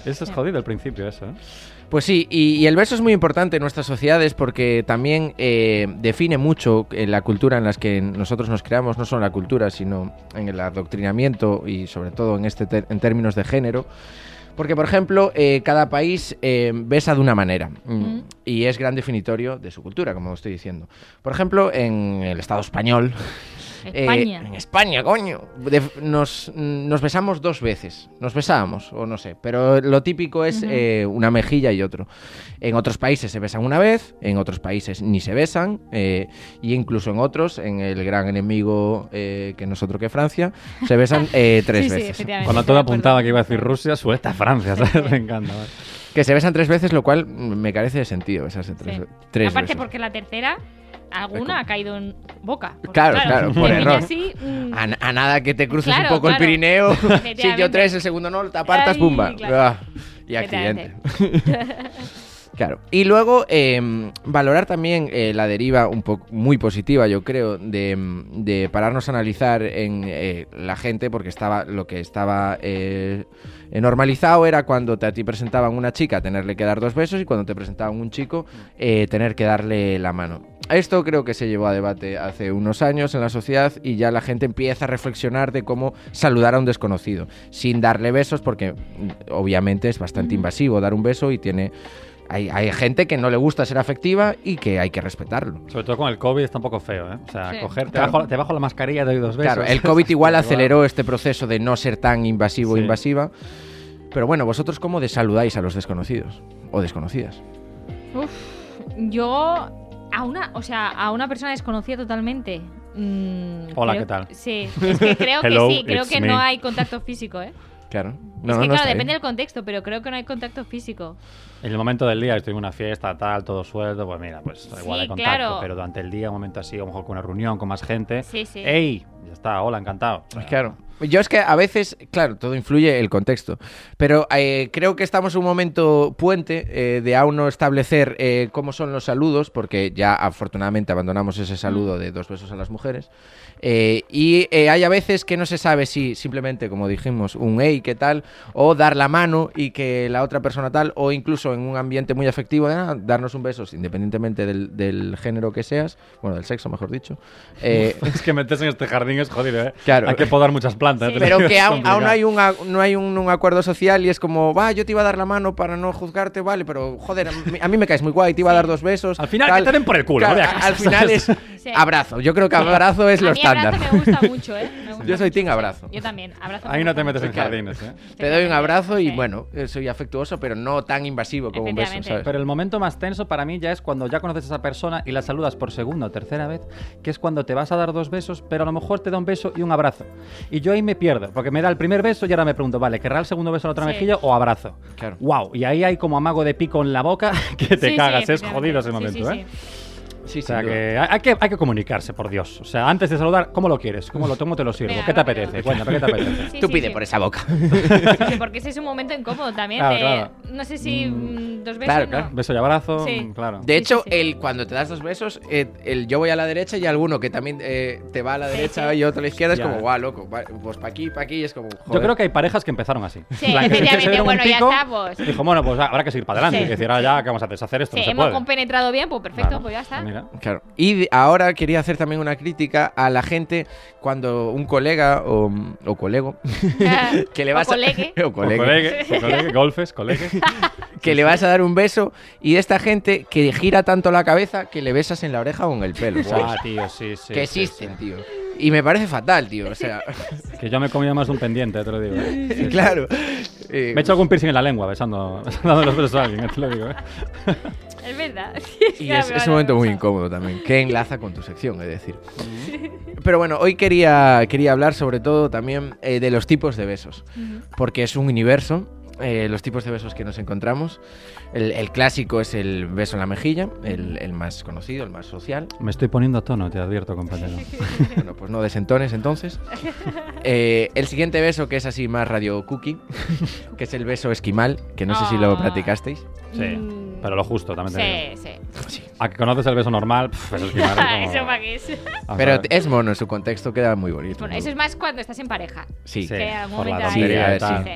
Eso es jodido al principio, eso, ¿eh? Pues sí, y, y el beso es muy importante en nuestras sociedades porque también eh, define mucho eh, la cultura en las que nosotros nos creamos, no solo en la cultura, sino en el adoctrinamiento y sobre todo en, este ter- en términos de género. Porque, por ejemplo, eh, cada país eh, besa de una manera Mm. y es gran definitorio de su cultura, como estoy diciendo. Por ejemplo, en el Estado español, eh, en España, coño. De- nos, nos besamos dos veces. Nos besábamos, o no sé. Pero lo típico es eh, una mejilla y otro. En otros países se besan una vez, en otros países ni se besan. eh, y incluso en otros, en el gran enemigo eh, que nosotros que Francia, se besan eh, tres Sí, sí, veces. efectivamente. Cuando todo apuntaba que iba a decir Rusia, suelta Francia, ¿sabes? Me encanta. ¿vale? Que se besan tres veces, lo cual me carece de sentido besarse tres, Sí. tres Aparte veces. porque la tercera, alguna ha caído en boca. Claro, claro, por error. así, mm, A, a nada que te cruces Claro, un poco el. Pirineo. sí, yo tres, el segundo no, te apartas, pumba. Ah, y accidente. Claro. Y luego eh, valorar también eh, la deriva un poco muy positiva, yo creo, de, de pararnos a analizar en eh, la gente, porque estaba lo que estaba eh, normalizado era cuando te, a ti presentaban una chica tenerle que dar dos besos y cuando te presentaban un chico eh, tener que darle la mano. Esto creo que se llevó a debate hace unos años en la sociedad y ya la gente empieza a reflexionar de cómo saludar a un desconocido, sin darle besos, porque mm, obviamente es bastante invasivo dar un beso y tiene hay, hay gente que no le gusta ser afectiva y que hay que respetarlo. Sobre todo con el COVID está un poco feo, ¿eh? O sea, Sí. coger, te, Claro. bajo, te bajo la mascarilla doy dos besos. Claro, el COVID igual aceleró este proceso de no ser tan invasivo o Sí. invasiva. Pero bueno, vosotros cómo desaludáis a los desconocidos o desconocidas. Uf, yo a una, o sea, a una persona desconocida totalmente. mm, Hola, creo- ¿qué tal? Sí, es que creo Hello, que sí, creo que me. no hay contacto físico, ¿eh? Claro. es No, que no, claro, está depende bien. del contexto, pero creo que no hay contacto físico. En el momento del día, estoy en una fiesta, tal, todo suelto, pues mira, pues igual hay contacto. claro. Pero durante el día, un momento así, a lo mejor con una reunión, con más gente. Sí, sí. ¡Ey! Ya está, hola, encantado. O sea, Claro. Yo es que a veces, claro, todo influye el contexto, pero eh, creo que estamos en un momento puente eh, de aún no establecer eh, cómo son los saludos, porque ya afortunadamente abandonamos ese saludo de dos besos a las mujeres, eh, y eh, hay a veces que no se sabe si simplemente, como dijimos, un hey, ¿qué tal? O dar la mano y que la otra persona tal, o incluso en un ambiente muy afectivo, ah, darnos un beso, independientemente del, del género que seas, bueno, del sexo, mejor dicho. Eh, Es que meterse en este jardín es jodido, ¿eh? Claro. Hay que podar muchas plantas. Sí. lo Pero que aún, aún complicado. hay un, a- no hay un, un acuerdo social y es como, va, yo te iba a dar la mano para no juzgarte, vale, pero joder, a mí, a mí me caes muy guay, te iba a dar dos besos. Al final, que te den por el culo, Claro, no a al final es Sí. abrazo. Yo creo que abrazo es a lo mí estándar. abrazo me gusta mucho, ¿eh? Me gusta Yo soy team sí. abrazo. Yo también, abrazo. Ahí no te metes en jardines, ¿eh? Te doy un abrazo y Sí. bueno, eh, soy afectuoso, pero no tan invasivo un beso. ¿sabes? Pero el momento más tenso para mí ya es cuando ya conoces a esa persona y la saludas por segunda o tercera vez, que es cuando te vas a dar dos besos, pero a lo mejor te da un beso y un abrazo. Y yo ahí me pierdo, porque me da el primer beso y ahora me pregunto, vale, ¿querrá el segundo beso en la otra Sí. mejilla o abrazo? Claro. Wow, y ahí hay como amago de pico en la boca que te Sí, sí, cagas, es jodido ese momento, sí, ¿eh? Sí. O sea que hay que hay que comunicarse, por Dios. O sea, antes de saludar, ¿cómo lo quieres? ¿Cómo lo tomo? Te lo sirvo. Venga, ¿Qué te rápido. apetece? Cuéntame, ¿qué te apetece? Sí, Tú sí, pide sí. por esa boca. Sí, porque ese es un momento incómodo también. Claro, de- claro. No sé si mm, dos besos. Claro, no. claro. Beso y abrazo, Sí. claro. De hecho, sí, sí. El, cuando te das dos besos, eh, el yo voy a la derecha y alguno que también eh, te va a la derecha sí. y otro a la izquierda es Ya. como, guau, loco. Pues para aquí, para aquí, es como. Yo joder. creo que hay parejas que empezaron así. Sí, que efectivamente, bueno, ya pico, estamos. Dijo, bueno, pues habrá que seguir para adelante. Sí. Y decir, ah, ya, ¿qué vamos a hacer? Deshacer esto Sí, no se hemos puede. compenetrado bien, pues perfecto, Claro. pues ya está. Mira. Claro. Y ahora quería hacer también una crítica a la gente cuando un colega o, o colego que le O vas colegue. a o O colegue, colegue, o colegue, golfes, colegues. que le vas a dar un beso y esta gente que gira tanto la cabeza que le besas en la oreja o en el pelo, ¿sabes? Tío, sí, sí. que sí, existen, tío. Y me parece fatal, tío. O sea, sí. Que yo me he comido más de un pendiente, te lo digo. ¿eh? Sí, sí. claro. Eh, Me he hecho algún piercing en la lengua besando, dando los besos a alguien, te lo digo. ¿eh? Es verdad. Y Ya es, un momento muy incómodo también, que enlaza con tu sección, es decir. Pero bueno, hoy quería, quería hablar sobre todo también eh, de los tipos de besos, porque es un universo, eh, los tipos de besos que nos encontramos. El, el clásico es el beso en la mejilla, el, el más conocido, el más social. Me estoy poniendo a tono, te advierto, compañero. Bueno, pues no desentones entonces. Eh, el siguiente beso, que es así más radio cookie, que es el beso esquimal, que no sé si lo Ah. practicasteis. Sí, pero lo justo, también digo. Sí, sí. A que conoces el beso normal, pff, eso es que madre, como- Eso para qué es. a Pero saber. es mono, en su contexto queda muy bonito. Bueno, muy- eso es más cuando estás en pareja. Sí. Sí, que algún por la momento tontería ahí- y tal. sí.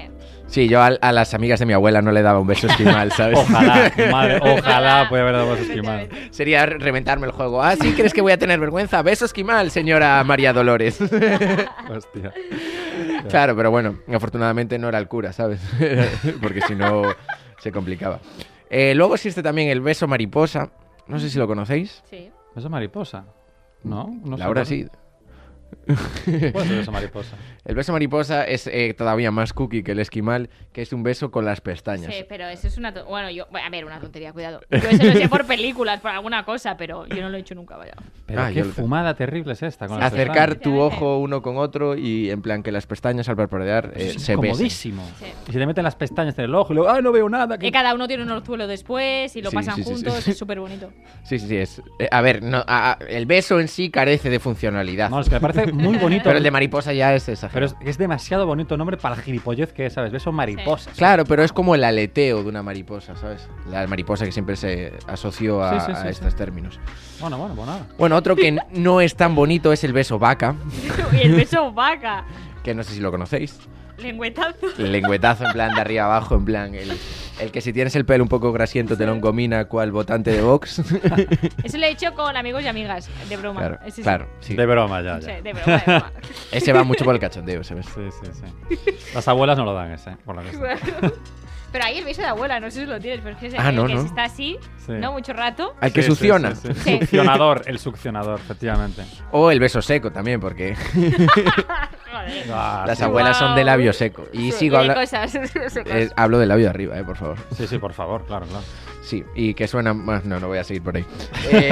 Sí, yo a, a las amigas de mi abuela no le daba un beso esquimal, ¿sabes? Ojalá, madre, ojalá pueda haber dado beso esquimal. Efectivamente. Sería reventarme el juego. Ah, ¿sí crees que voy a tener vergüenza? Beso esquimal, señora María Dolores. Hostia. claro, pero bueno, afortunadamente no era el cura, ¿sabes? Porque si no, se complicaba. Eh, luego existe también el beso mariposa. No sé si lo conocéis. Sí. ¿Beso mariposa? No, no sé. Laura ¿cuál- sí. ¿Cuál es el beso mariposa? El beso mariposa es eh, todavía más cookie que el esquimal, que es un beso con las pestañas. Sí, pero eso es una... Bueno, yo... A ver, una tontería, cuidado. Yo eso lo sé por películas, por alguna cosa, pero yo no lo he hecho nunca, vaya. Pero Ah, qué fumada terrible es esta. Con las Acercar pestañas. tu ojo uno con otro y en plan que las pestañas al parpadear eh, Es se. Sí. Y se te meten las pestañas en el ojo y luego, ¡ay, no veo nada! Y que-". cada uno tiene un orzuelo después y lo Sí, pasan sí, sí, sí. juntos, es súper bonito. Sí, sí, sí. Es, eh, a ver, no, a- a- el beso en sí carece de funcionalidad. No, es que me parece muy bonito. pero el de mariposa ya es Pero es, es demasiado bonito nombre para la gilipollez que es, ¿sabes? Beso mariposa. Claro, pero es como el aleteo de una mariposa, ¿sabes? La mariposa que siempre se asoció a, Sí, sí, sí, a sí. estos términos. Bueno, bueno, pues nada. Bueno, otro que no es tan bonito es el beso vaca, y el beso vaca. que no sé si lo conocéis. Lengüetazo. Lengüetazo en plan de arriba abajo, en plan el, el que si tienes el pelo un poco grasiento te lo encomina cual votante de Vox. Eso lo he hecho con amigos y amigas, de broma. claro, Ese sí. claro, sí. De broma, ya, Sí, ya. de broma, de broma. Ese va mucho por el cachondeo, ¿sabes? Sí, sí, sí. Las abuelas no lo dan ese, por lo que. Pero ahí el beso de abuela, no sé si lo tienes, pero es que es Ah, el no, que no. está así, Sí. ¿no? Mucho rato. Al que Sí, sí, succiona. sí, sí. Sí. Succionador, el succionador, efectivamente. O el beso seco también, porque. Ah, las sí. abuelas son de labio seco. Y Sí, sigo de hablando. de Eh, hablo del labio de arriba, eh, por favor. Sí, sí, por favor, claro, claro. Sí, y que suena más. No, no voy a seguir por ahí. Eh,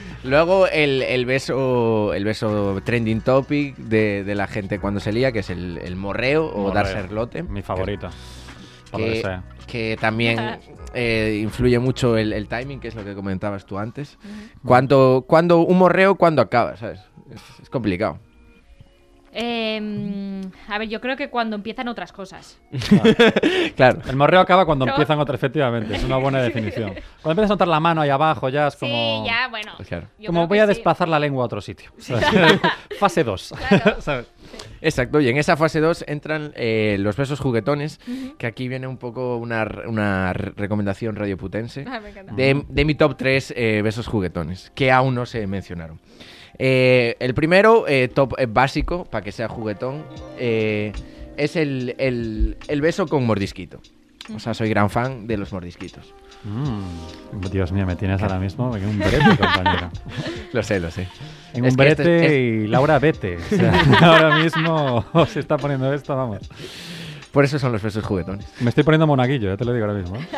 luego el, el beso el beso trending topic de, de la gente cuando se lía, que es el, el morreo o darse erlote. Mi favorito. Que Que, sea. que también eh, influye mucho el, el timing, que es lo que comentabas tú antes. Cuando, cuando un morreo, cuando acaba, ¿sabes? Es, es complicado. Eh, a ver, yo creo que cuando empiezan otras cosas. Claro. El morreo acaba cuando No. empiezan otras, efectivamente. Es una buena definición. Cuando empiezas a notar la mano ahí abajo, ya es como. Sí, ya, bueno. Claro. yo como voy a sí. desplazar la lengua a otro sitio. Fase 2. Claro. Exacto, y en esa fase 2 entran eh, los besos juguetones, que aquí viene un poco una, r- una recomendación radioputense Ah, de, de mi top 3 besos juguetones, que aún no se mencionaron. Eh, el primero, eh, top eh, básico, para que sea juguetón, eh, es el, el- el beso con mordisquito. O sea, soy gran fan de los mordisquitos. Mm, Dios mío, me tienes ahora mismo en un brete, compañero. Lo sé, lo sé. En Es un este- brete es- y Laura vete. O sea, ahora mismo se está poniendo esto, vamos. Por eso son los besos juguetones. Me estoy poniendo monaguillo, ya te lo digo ahora mismo.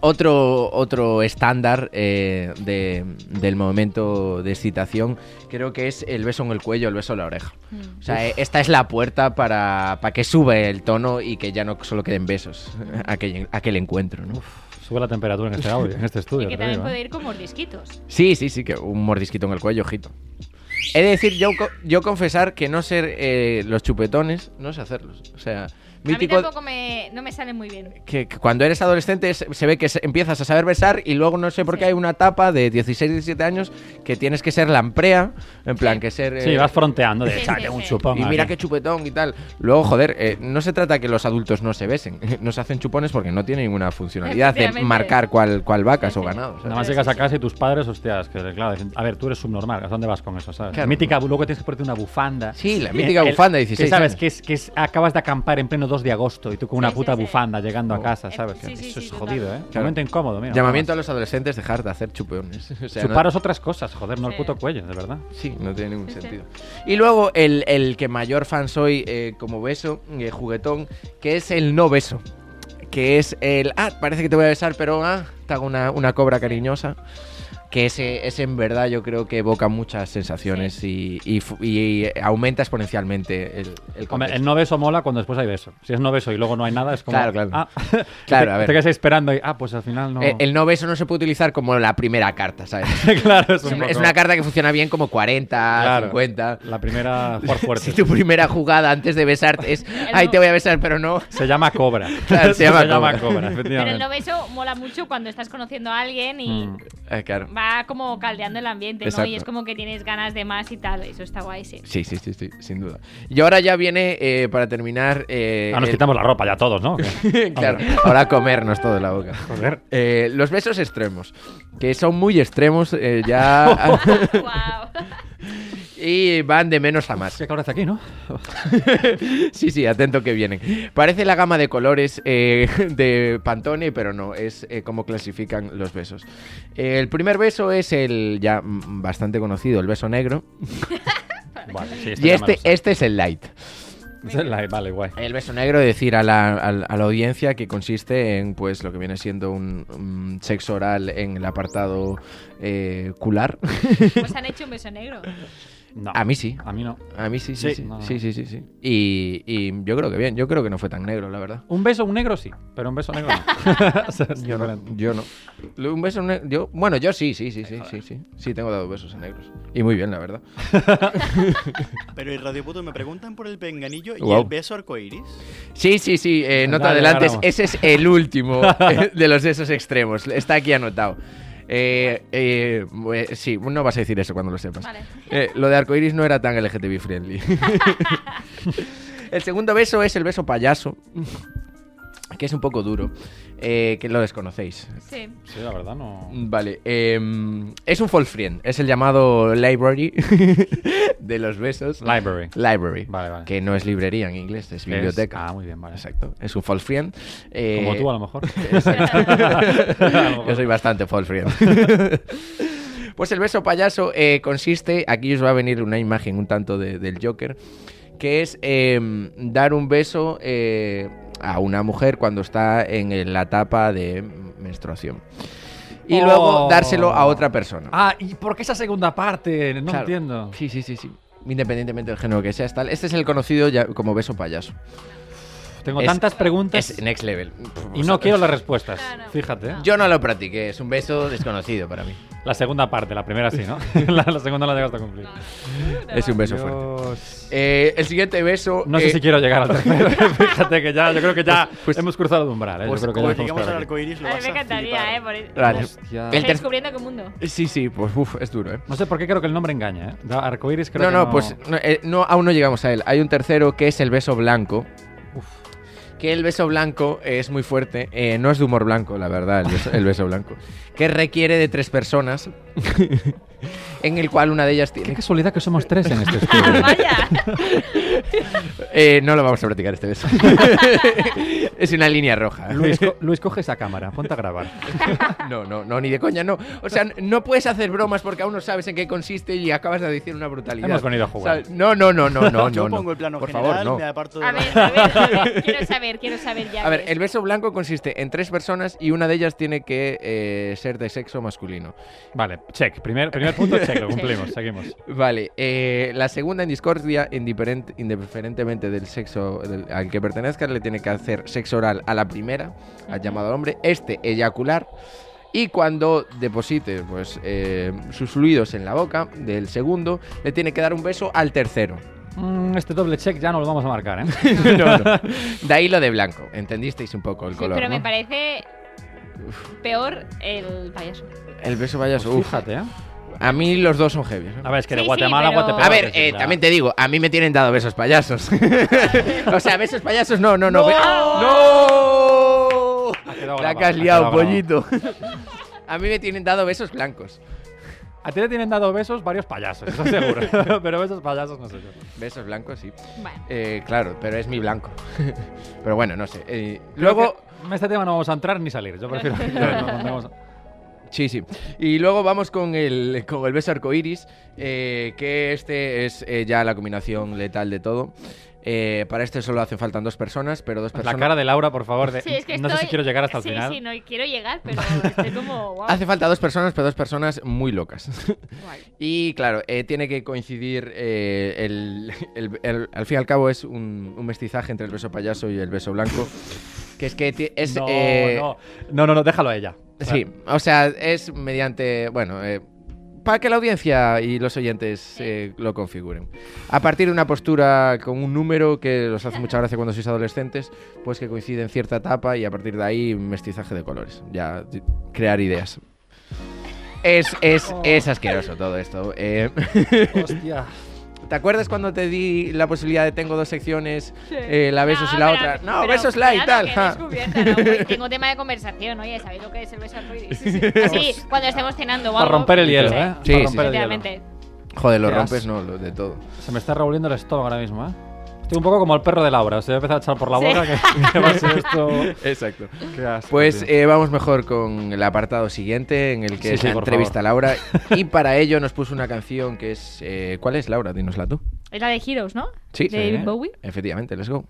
Otro, otro estándar eh, de- del momento de excitación creo que es el beso en el cuello, el beso en la oreja. Mm. O sea, eh, esta es la puerta para, para que sube el tono y que ya no solo queden besos aquel, aquel encuentro, ¿no? Sube la temperatura en este audio, en este estudio. Y que también digo, puede ¿eh? ir con mordisquitos. Sí, sí, sí, que un mordisquito en el cuello, ojito. He de decir, yo, yo confesar que no ser eh, los chupetones, no sé hacerlos. O sea, A mí mítico tampoco me, no me salen muy bien. que, que cuando eres adolescente es- se ve que se- empiezas a saber besar y luego no sé por qué Sí. hay una etapa de 16, 17 años que tienes que ser lamprea, en plan Sí. que ser... Sí, eh, vas fronteando de Sí, sí, un sí. chupón. y mira aquí". qué chupetón y tal. Luego, joder, eh, no se trata que los adultos no se besen. No se hacen chupones porque no tienen ninguna funcionalidad de marcar cuál, cuál vacas Sí, o sí. ganados. Nada más Sí, llegas sí, a casa y tus padres, hostias, que claro, dicen, a ver, tú eres subnormal, ¿a dónde vas con eso? ¿sabes? Claro. Mítica, luego tienes que ponerte una bufanda. Sí, la mítica El- bufanda de que 16 sabes años. que es que es acabas de acampar en pleno 2 de agosto y tú con una Sí, puta sí, sí. bufanda llegando a Oh. casa, Eh, ¿sabes? sí, sí, eso sí, es total. jodido, ¿eh? Claro. Momento incómodo, mira. Llamamiento a los adolescentes dejar de hacer chupones. O sea, no- Chuparos otras cosas, joder, no el Sí. puto cuello, de verdad. Sí, no tiene ningún Sí, sí. sentido. Y luego el, el que mayor fan soy eh, como beso, eh, juguetón, que es el no beso. Que es el, ah, parece que te voy a besar, pero ah, te hago una, una cobra cariñosa. Que ese, ese en verdad yo creo que evoca muchas sensaciones y, y fu- y aumenta exponencialmente el, el Hombre, el no beso mola cuando después hay beso. Si es no beso y luego no hay nada, es como. Claro, claro. Ah, Claro, te, a ver. Te quedas ahí esperando y. Ah, pues al final no. Eh, el no beso no se puede utilizar como la primera carta, ¿sabes? claro, es, un una, es poco- una carta que funciona bien como 40, Claro. 50. La primera por fuerte. Si tu primera jugada antes de besarte es, no. te voy a besar, pero no. Se llama cobra. Claro, se llama cobra. Pero el no beso mola mucho cuando estás conociendo a alguien y Mm. Eh, claro. va como caldeando el ambiente, ¿no? Y es como que tienes ganas de más y tal. Eso está guay, sí. Sí, sí, sí, sí, sin duda. Y ahora ya viene, eh, para terminar... eh, Ah, nos el- quitamos la ropa ya todos, ¿no? claro, ahora a comernos todo en la boca. Joder. Eh, los besos extremos, que son muy extremos eh, ya wow. y van de menos a más. ¿Qué hace aquí, no? Sí, sí, atento que vienen. Parece la gama de colores eh, de Pantone, pero no, es eh, cómo clasifican los besos. Eh, el primer beso es el ya mm, bastante conocido, el beso negro. Vale, sí, Y este, lo sé. este es el light. Es el light, Vale, guay. El beso negro, decir a la, a a la audiencia que consiste en pues lo que viene siendo un, un sexo oral en el apartado eh, cular. Pues han hecho un beso negro. No. A mí sí. A mí no. A mí sí, sí, Sí. sí. No, no. Sí, sí, sí, sí. Y, y yo creo que bien, yo creo que no fue tan negro, la verdad. Un beso, un negro sí, pero un beso negro no. O sea, es Yo no, yo Un beso negro. Yo, bueno, yo sí, sí, sí, sí, sí, sí. Sí, tengo dado besos en negros. Y muy bien, la verdad. Pero en Radio Puto me preguntan por el penganillo y el beso arcoiris. Sí, sí, sí. eh, no te Dale, adelantes. ganamos. Ese es el último eh, de los besos extremos. Está aquí anotado. Eh, eh, bue- sí, no vas a decir eso cuando lo sepas. Vale. Eh, lo de arcoiris no era tan LGTB friendly. el segundo beso es el beso payaso, que es un poco duro, eh, que lo desconocéis. Sí. Sí, la verdad no. Vale, em, es un false friend, es el llamado library de los besos. Library. Library, Vale, vale. que no es librería en inglés, es Es- biblioteca. Ah, muy bien, vale. Exacto, es un false friend. eh, Como tú, a lo mejor. Yo soy bastante false friend. pues el beso payaso eh, consiste, aquí os va a venir una imagen un tanto de- del Joker, que es em, dar un beso eh, a una mujer cuando está en la etapa de menstruación. Y luego Oh. dárselo a otra persona. Ah, ¿y por qué esa segunda parte? No Claro. entiendo. Sí, sí, sí, sí. Independientemente del género que seas tal. Este es el conocido ya como beso payaso. Tengo Es- tantas preguntas Es next level. y no quiero las respuestas. No, no. Fíjate. ¿eh? Yo no lo practiqué, es un beso desconocido para mí. La segunda parte, la primera sí, ¿no? la, la segunda la llegaste a cumplir. Es un beso fuerte. Dios. Eh, el siguiente beso. No sé eh, si quiero llegar al tercero. Fíjate que ya, yo creo que ya Pues- pues- hemos cruzado el umbral. ¿eh? Pues yo creo que llegamos por al arcoiris lo A mí me encantaría, flipar. ¿eh? Por el- Vale. El descubriendo qué mundo. Sí, sí, pues uf, es duro, ¿eh? No sé por qué creo que el nombre engaña, ¿eh? Arcoiris creo No, que no, pues no, eh, no, aún no llegamos a él. Hay un tercero que es el beso blanco. Que el beso blanco es muy fuerte. eh, no es de humor blanco, la verdad, el beso, el beso blanco. Que requiere de tres personas. en el cual una de ellas Qué tiene... casualidad que somos tres en este estudio. Vaya. Eh, no lo vamos a practicar este beso. es una línea roja. Luis, co- Luis, coge esa cámara, ponte a grabar. No, no, no, ni de coña, no. O sea, no puedes hacer bromas porque aún no sabes en qué consiste y acabas de decir una brutalidad. Hemos venido a jugar. No, no, no, no, no, Yo no, pongo no. el plano Por general, favor, no. me aparto de A ver, a ver, quiero saber, quiero saber ya. A ver, el beso blanco consiste en tres personas y una de ellas tiene que eh, ser de sexo masculino. Vale, check. Primer, primer punto, check. Lo cumplimos. Seguimos. Vale, eh, la segunda en discordia, indiferent- indiferentemente del sexo del- al que pertenezca, le tiene que hacer sexo oral a la primera, al llamado hombre, este eyacular. Y cuando deposite pues, eh, sus fluidos en la boca del segundo, le tiene que dar un beso al tercero. Mm, este doble check ya no lo vamos a marcar, ¿eh? No, no. De ahí lo de blanco. ¿Entendisteis un poco el Sí, color? pero me parece peor el payaso. El beso payaso. uf. Fíjate, ¿eh? A mí los dos son heavy. ¿eh? A ver, es que de Sí, sí, Guatemala pero- a Guatemala. A ver, eh, también te digo, a mí me tienen dado besos payasos. o sea, besos payasos no, no, no. ¡No! be- ¡No! La grabado, que has ha liado, pollito. a mí me tienen dado besos blancos. A ti le tienen dado besos varios payasos, eso seguro. pero besos payasos no sé yo. Besos blancos, sí. Bueno. Eh, claro, pero es mi blanco. pero bueno, no sé. Eh, luego, que en este tema no vamos a entrar ni salir. Yo prefiero que nos pondremos- Sí, sí. Y luego vamos con el, con el beso arcoiris, eh, que este es eh, ya la combinación letal de todo. Eh, para este solo hacen falta dos personas, pero dos La personas. cara de Laura, por favor. de- Sí, es que no sé si quiero llegar hasta el sí, final. Sí, no quiero llegar, pero estoy como. wow. Hace falta dos personas, pero dos personas muy locas. Guay. y claro, eh, tiene que coincidir eh, el, el- el- Al fin y al cabo es un, un mestizaje entre el beso payaso y el beso blanco. Que es que es... No, eh, no, no, no, no, déjalo a ella. Sí, o sea, es mediante... Bueno, eh, para que la audiencia y los oyentes eh, lo configuren. A partir de una postura con un número que los hace mucha gracia cuando sois adolescentes, pues que coincide en cierta etapa y a partir de ahí mestizaje de colores. Ya crear ideas. Es, es, es asqueroso todo esto. Eh, Hostia. ¿Te acuerdas cuando te di la posibilidad de tengo dos secciones, eh, la besos y la pero- otra? No, pero besos light, tal. ¿no? Pues tengo tema de conversación, oye, ¿sabéis lo que es el beso arcoíris? Sí, sí. Así, cuando estemos cenando o Para algo. romper el hielo, ¿eh? Sí, Para sí. romper el hielo. Efectivamente. Joder, lo rompes, no, lo de todo. Se me está revolviendo el estómago ahora mismo, ¿eh? Estoy un poco como el perro de Laura. Se va a empezar a echar por la Sí. boca que, que va a ser esto... Exacto. Qué asco, Pues eh, vamos mejor con el apartado siguiente en el que Sí, entrevista a. Laura. Y para ello nos puso una canción que es. eh, ¿Cuál es, Laura? Dínosla tú. Es la de Heroes, ¿no? Sí. De David. Bowie. Efectivamente, let's go.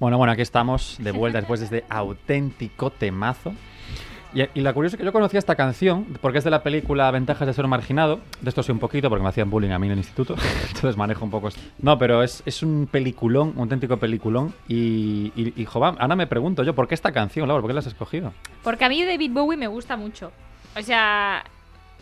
Bueno, bueno, aquí estamos de vuelta después de este auténtico temazo. Y, y la curiosa es que yo conocía esta canción porque es de la película Ventajas de ser marginado. De esto sé un poquito porque me hacían bullying a mí en el instituto. Entonces manejo un poco esto. No, pero es, es un peliculón, un auténtico peliculón. Y, y, y, ahora me pregunto yo, ¿por qué esta canción, Laura? ¿Por qué la has escogido? Porque a mí David Bowie me gusta mucho. O sea,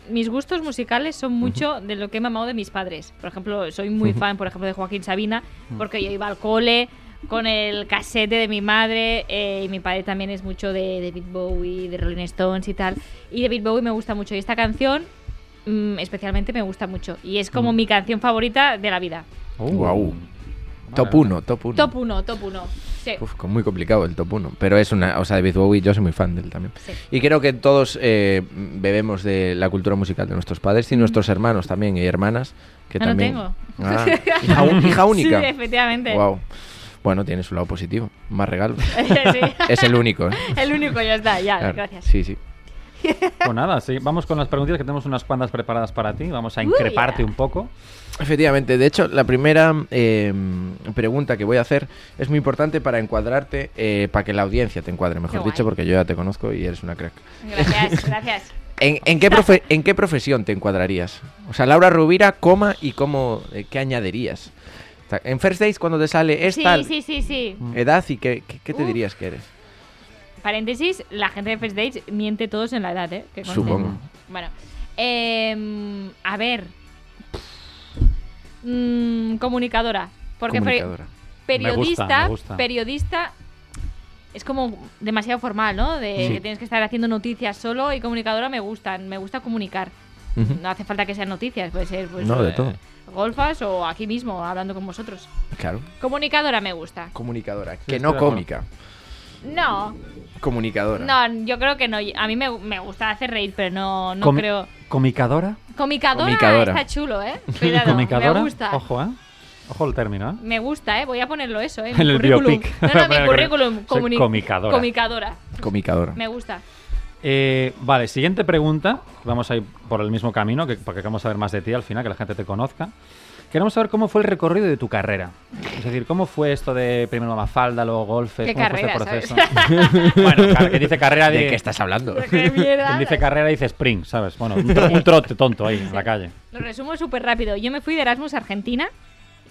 mis gustos musicales son mucho de lo que he mamado de mis padres. Por ejemplo, soy muy fan, por ejemplo, de Joaquín Sabina, porque yo iba al cole con el casete de mi madre eh, y mi padre también es mucho de David Bowie, de Rolling Stones y tal. Y David Bowie me gusta mucho. Y esta canción mm, especialmente me gusta mucho. Y es como mi canción favorita de la vida. Uh, Guau. Top vale. 1, top 1. Top 1, top 1. Sí. Uf, con- muy complicado el top 1. Pero es una. O sea, David Bowie, yo soy muy fan de él también. Sí. Y creo que todos eh, bebemos de la cultura musical de nuestros padres y nuestros hermanos también y hermanas. Que no también... tengo. Ah, hija, hija única. Sí, efectivamente. Wow. Bueno, tiene su lado positivo. Más regalos. Sí. es el único, ¿eh? El único ya está, ya, Claro. gracias. Sí, sí. Pues nada, sí, vamos con las preguntas que tenemos unas cuantas preparadas para ti. Vamos a increparte un poco. Efectivamente, de hecho, la primera eh, pregunta que voy a hacer es muy importante para encuadrarte, eh, para que la audiencia te encuadre, mejor Qué dicho, guay. porque yo ya te conozco y eres una crack. Gracias, gracias. ¿En, en qué, profe- en qué profesión te encuadrarías? O sea, Laura Rubira, coma y cómo, eh, qué añadirías. O sea, En First Days, cuando te sale es Sí, tal sí, sí, sí. edad y qué, qué- qué te Uf. dirías que eres. Paréntesis, la gente de First Dates miente todos en la edad, ¿eh? Que. Supongo. Bueno, em, a ver. Mm, comunicadora. Porque Comunicadora. periodista, Me gusta, me gusta. periodista es como demasiado formal, ¿no? De Sí. que tienes que estar haciendo noticias solo y comunicadora me gustan, me gusta comunicar. No hace falta que sean noticias, puede ser pues, No, de eh, todo. golfas o aquí mismo hablando con vosotros. Claro. Comunicadora me gusta. Comunicadora, que no cómica. No, Comunicadora. no, yo creo que no. A mí me, me gusta hacer reír, pero no, no Comi- creo. ¿Comicadora? Comicadora, Comicadora. está chulo, ¿eh? Cuidado, ¿Comicadora? me gusta. Ojo, ¿eh? Ojo el término, ¿eh? Me gusta, ¿eh? Voy a ponerlo eso, ¿eh? En Mi el currículum. biopic. No, no, mi currículum. Comuni- comicadora. Comicadora. Comicadora. Me gusta. Eh, vale, siguiente pregunta. Vamos a ir por el mismo camino, que, porque queremos saber más de ti al final, que la gente te conozca. Queremos saber cómo fue el recorrido de tu carrera. Es decir, cómo fue esto de primero Mafalda, luego Golfes, ¿Qué cómo fue carrera, este proceso. bueno, claro, que dice carrera ¿De de, qué estás hablando? Qué mierda. Quien dice carrera dice sprint, ¿sabes? Bueno, un, tro- un trote tonto ahí en la calle. Lo resumo súper rápido. Yo me fui de Erasmus a Argentina.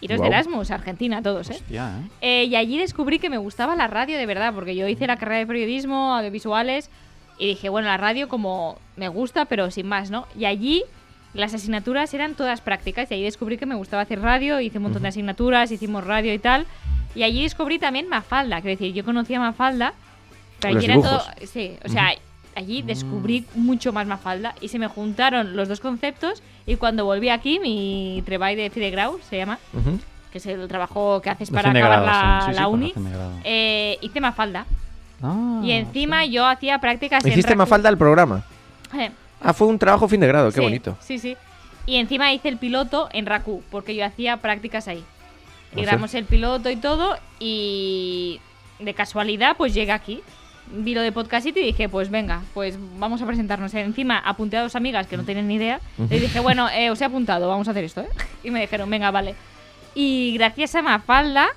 Iros Guau. de Erasmus Argentina, todos, ¿eh? Hostia, ¿eh? Eh, y allí descubrí que me gustaba la radio de verdad, porque yo hice la carrera de periodismo, audiovisuales, y dije, bueno, la radio como me gusta, pero sin más, ¿no? Y allí las asignaturas eran todas prácticas, y ahí descubrí que me gustaba hacer radio, hice un montón de asignaturas, hicimos radio y tal. Y allí descubrí también Mafalda, quiero decir, yo conocía Mafalda, pero allí era todo... Sí, o sea, allí descubrí mucho más Mafalda, y se me juntaron los dos conceptos, y cuando volví aquí, mi treball de Fidegrau, se llama, que es el trabajo que haces para acabar la, sí, sí, la uni, eh, hice Mafalda. Ah, y encima yo hacía prácticas en Hiciste Raku- Mafalda al programa. Eh, Ah, fue un trabajo fin de grado, qué sí, bonito. Sí, sí. Y encima hice el piloto en Raku, porque yo hacía prácticas ahí. Y sea- grabamos el piloto y todo, y de casualidad, pues llegué aquí. Vi lo de Podcast City y dije, pues venga, pues vamos a presentarnos. Encima apunté a dos amigas que no tenían ni idea. Y dije, bueno, eh, os he apuntado, vamos a hacer esto, ¿eh? Y me dijeron, venga, vale. Y gracias a Mafalda,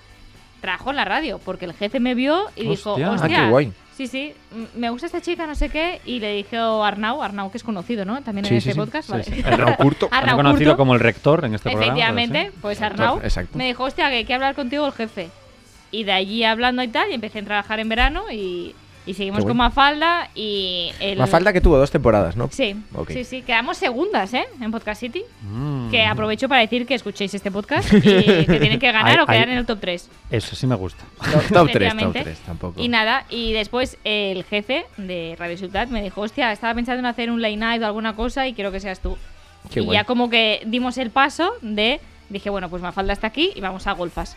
trajo en la radio, porque el jefe me vio y dijo, Hostia. Ah, hostia, qué guay. Sí, sí, m- me gusta esta chica, no sé qué, y le dije a Arnau, Arnau que es conocido, ¿no? También Sí, en sí, este sí. podcast, Sí, vale. sí. Arnau Curto. Arnau conocido Curto. como el rector en este programa. Efectivamente, pues Arnau Exacto. me dijo, hostia, que hay que hablar contigo el jefe. Y de allí hablando y tal, y empecé a trabajar en verano y, y seguimos Qué con bueno. Mafalda y el... Mafalda que tuvo dos temporadas, ¿no? Sí, Ok. sí, sí, quedamos segundas, ¿eh? En Podcast City. Mm. Que aprovecho para decir que escuchéis este podcast y que tienen que ganar Ahí- o quedar ahí- en el top 3. Eso sí me gusta. Top 3, top Efectivamente. 3, tampoco. Y nada, y después el jefe de Radio Ciudad me dijo, hostia, estaba pensando en hacer un late night o alguna cosa y quiero que seas tú. Qué y guay. ya como que dimos el paso de, dije, bueno, pues Mafalda está aquí y vamos a golfas.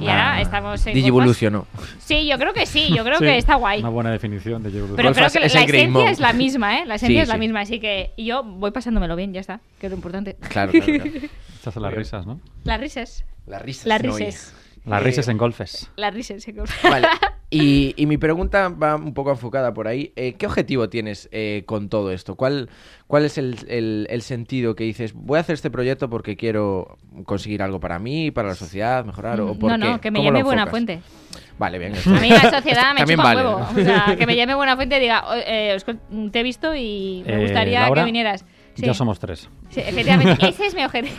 Y Ah, ahora estamos en. Digivolucionó. Sí, yo creo que sí, yo creo Sí, que está guay. Una buena definición de. Pero creo que es la esencia es la misma, ¿eh? La esencia Sí, es la sí. misma, así que yo voy pasándomelo bien, ya está, que es lo importante. Claro, claro, claro. Las risas, ¿no? Las risas. Las risas. Las no risas. Las Eh, risas en golfes. Las risas. como- Vale. Y, y mi pregunta va un poco enfocada por ahí. Eh, ¿Qué objetivo tienes eh, con todo esto? ¿Cuál, cuál es el, el- el sentido que dices, voy a hacer este proyecto porque quiero conseguir algo para mí, para la sociedad, mejorar? ¿O por no, no, que me ¿Cómo lo llame Buena? Fuente. Vale, bien. A mí la sociedad me chupa vale. un huevo. O sea, que me llame Buena Fuente y diga, "O- eh, Oscar, te he visto y me Eh, gustaría Laura, que vinieras. Sí. Ya somos tres. Sí, efectivamente, ese es mi objetivo.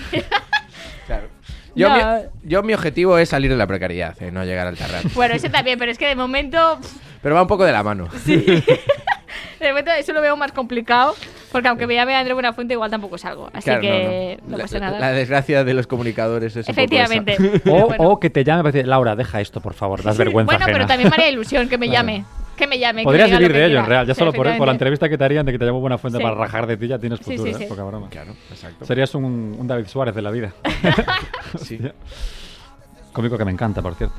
Claro. Yo, No. mi, yo mi objetivo es salir de la precariedad, eh, no llegar al terreno. bueno, ese también, pero es que de momento, Pero va un poco de la mano. de momento eso lo veo más complicado, porque aunque me llame André Buenafuente igual tampoco salgo. Así Claro, que no, no, La, pasa nada. la desgracia de los comunicadores es un poco esa. Efectivamente. O, Pero bueno. o que te llame para decir, Laura, deja esto, por favor, das vergüenza Bueno, pero ajena". también me haría ilusión que me llame. Que me llame. que Podrías vivir lo que de ello, en real. Ya Sí, solo por, por la entrevista que te harían de que te llamo buena fuente Sí. para rajar de ti, ya tienes Sí, futuro, sí, ¿eh? sí. Poca broma. Claro, exacto. Serías un, un David Suárez de la vida. Sí. Cómico que me encanta, por cierto.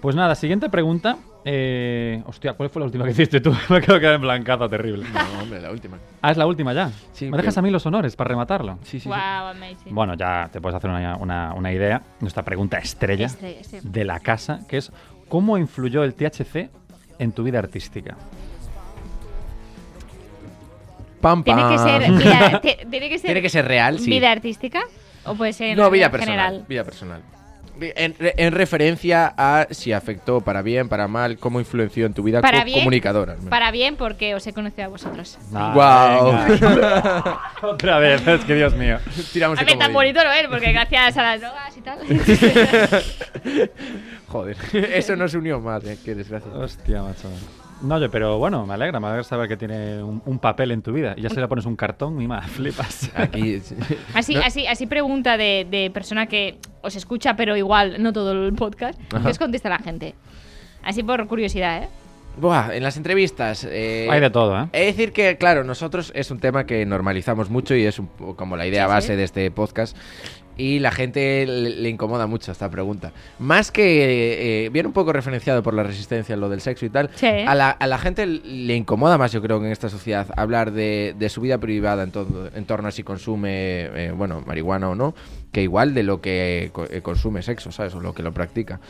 Pues nada, siguiente pregunta. Eh, hostia, ¿cuál fue la última que hiciste tú? me quedo quedado en blancazo terrible. No, hombre, la última. Ah, es la última ya. Sí, ¿Me dejas que- a mí los honores para rematarlo? Sí, sí, sí. Wow, amazing. Bueno, ya te puedes hacer una, una- una idea. Nuestra pregunta estrella Estrella, sí. de la casa, que es ¿cómo influyó el THC en tu vida artística? Pam, ¿Tiene que pam. ser tiene que ser, Tiene que ser real, sí. vida artística o puede ser No, vida personal. general? Vida personal. En, en referencia a si afectó para bien, para mal, cómo influenció en tu vida Para co- bien, comunicadora. Para bien porque os he conocido a vosotros. Ah, Guau. venga. Otra vez, es que Dios mío. Tiramos A ver, tan bonito no es, porque gracias a las drogas y tal. Joder, eso no se unió más, eh, qué desgracia. Hostia, macho. No, oye, pero bueno, me alegra, me alegra saber que tiene un, un papel en tu vida. Y ya se le pones un cartón y más, flipas. Aquí. Así, No- así, así pregunta de, de persona que os escucha, pero igual no todo el podcast. Ajá. ¿Qué os contesta la gente? Así por curiosidad, ¿eh? Buah, en las entrevistas. eh, Hay de todo, ¿eh? De decir que, claro, nosotros es un tema que normalizamos mucho y es un como la idea Sí, sí. base de este podcast. Y la gente le, le incomoda mucho esta pregunta. Más que eh, viene un poco referenciado por la resistencia en lo del sexo y tal, Sí. a, la, a la gente le incomoda más, yo creo, que en esta sociedad hablar de, de su vida privada en, todo- en torno a si consume, eh, bueno, marihuana o no, que igual de lo que co- eh, consume sexo, ¿sabes? O lo que lo practica.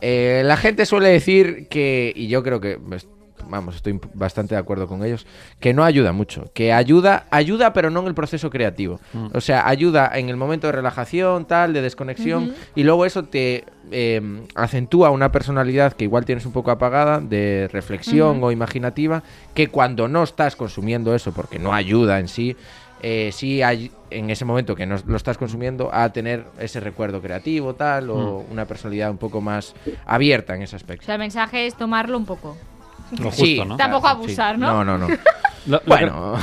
Eh, la gente suele decir que, y yo creo que, pues, vamos, estoy bastante de acuerdo con ellos, que no ayuda mucho, que ayuda, ayuda pero no en el proceso creativo. O sea, ayuda en el momento de relajación, tal, de desconexión, y luego eso te eh, acentúa una personalidad que igual tienes un poco apagada, de reflexión o imaginativa, que cuando no estás consumiendo eso, porque no ayuda en sí, eh, sí hay en ese momento que no lo estás consumiendo a tener ese recuerdo creativo tal o una personalidad un poco más abierta en ese O aspecto. sea, el mensaje es tomarlo un poco. Lo justo, Sí, ¿no? Tampoco abusar. ¿no? No, no, no. Lo- lo que- bueno,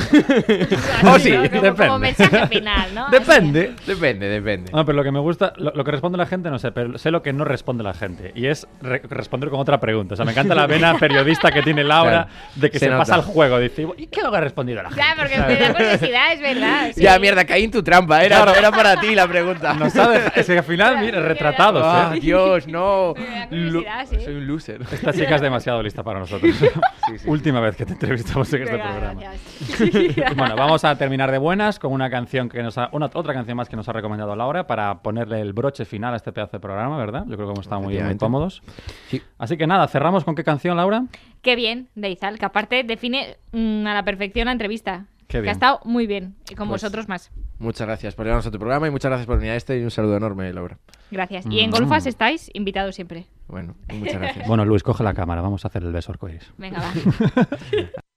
Oh, sí, ¿no? Como, como depende. mensaje final, ¿no? depende, depende, depende. No, pero lo que me gusta, lo, lo que responde la gente, no sé, pero sé lo que no responde la gente. Y es re- responder con otra pregunta. O sea, me encanta la vena periodista que tiene Laura Claro, de que se pasa al juego. Dice, ¿y qué lo que ha respondido la gente? Ya, porque ¿Sabes? me da curiosidad, es verdad. sí. Ya, mierda, caí en tu trampa. Era, Claro. era para ti la pregunta. Ha dejado- es que al final, mira, retratados, Ah, ¿eh? Dios, no. Sí. Soy un loser. Esta chica es demasiado lista para nosotros. Última vez que te entrevistamos en este programa. Gracias. Bueno, vamos a terminar de buenas con una canción que nos ha, una, otra canción más que nos ha recomendado Laura para ponerle el broche final a este pedazo de programa, ¿verdad? Yo creo que hemos estado muy, cómodos. Sí. Así que nada, cerramos con qué canción, Laura. Qué bien, de Izal, que aparte define mm, a la perfección la entrevista. Qué Que bien. ha estado muy bien. Y con Pues- vosotros más. Muchas gracias por llevarnos a tu programa y muchas gracias por venir a este y un saludo enorme, Laura. Gracias. Y en Mm. Golfas estáis invitados siempre. Bueno, muchas gracias. Bueno, Luis, coge la cámara, vamos a hacer el beso arcoíris. Venga, va.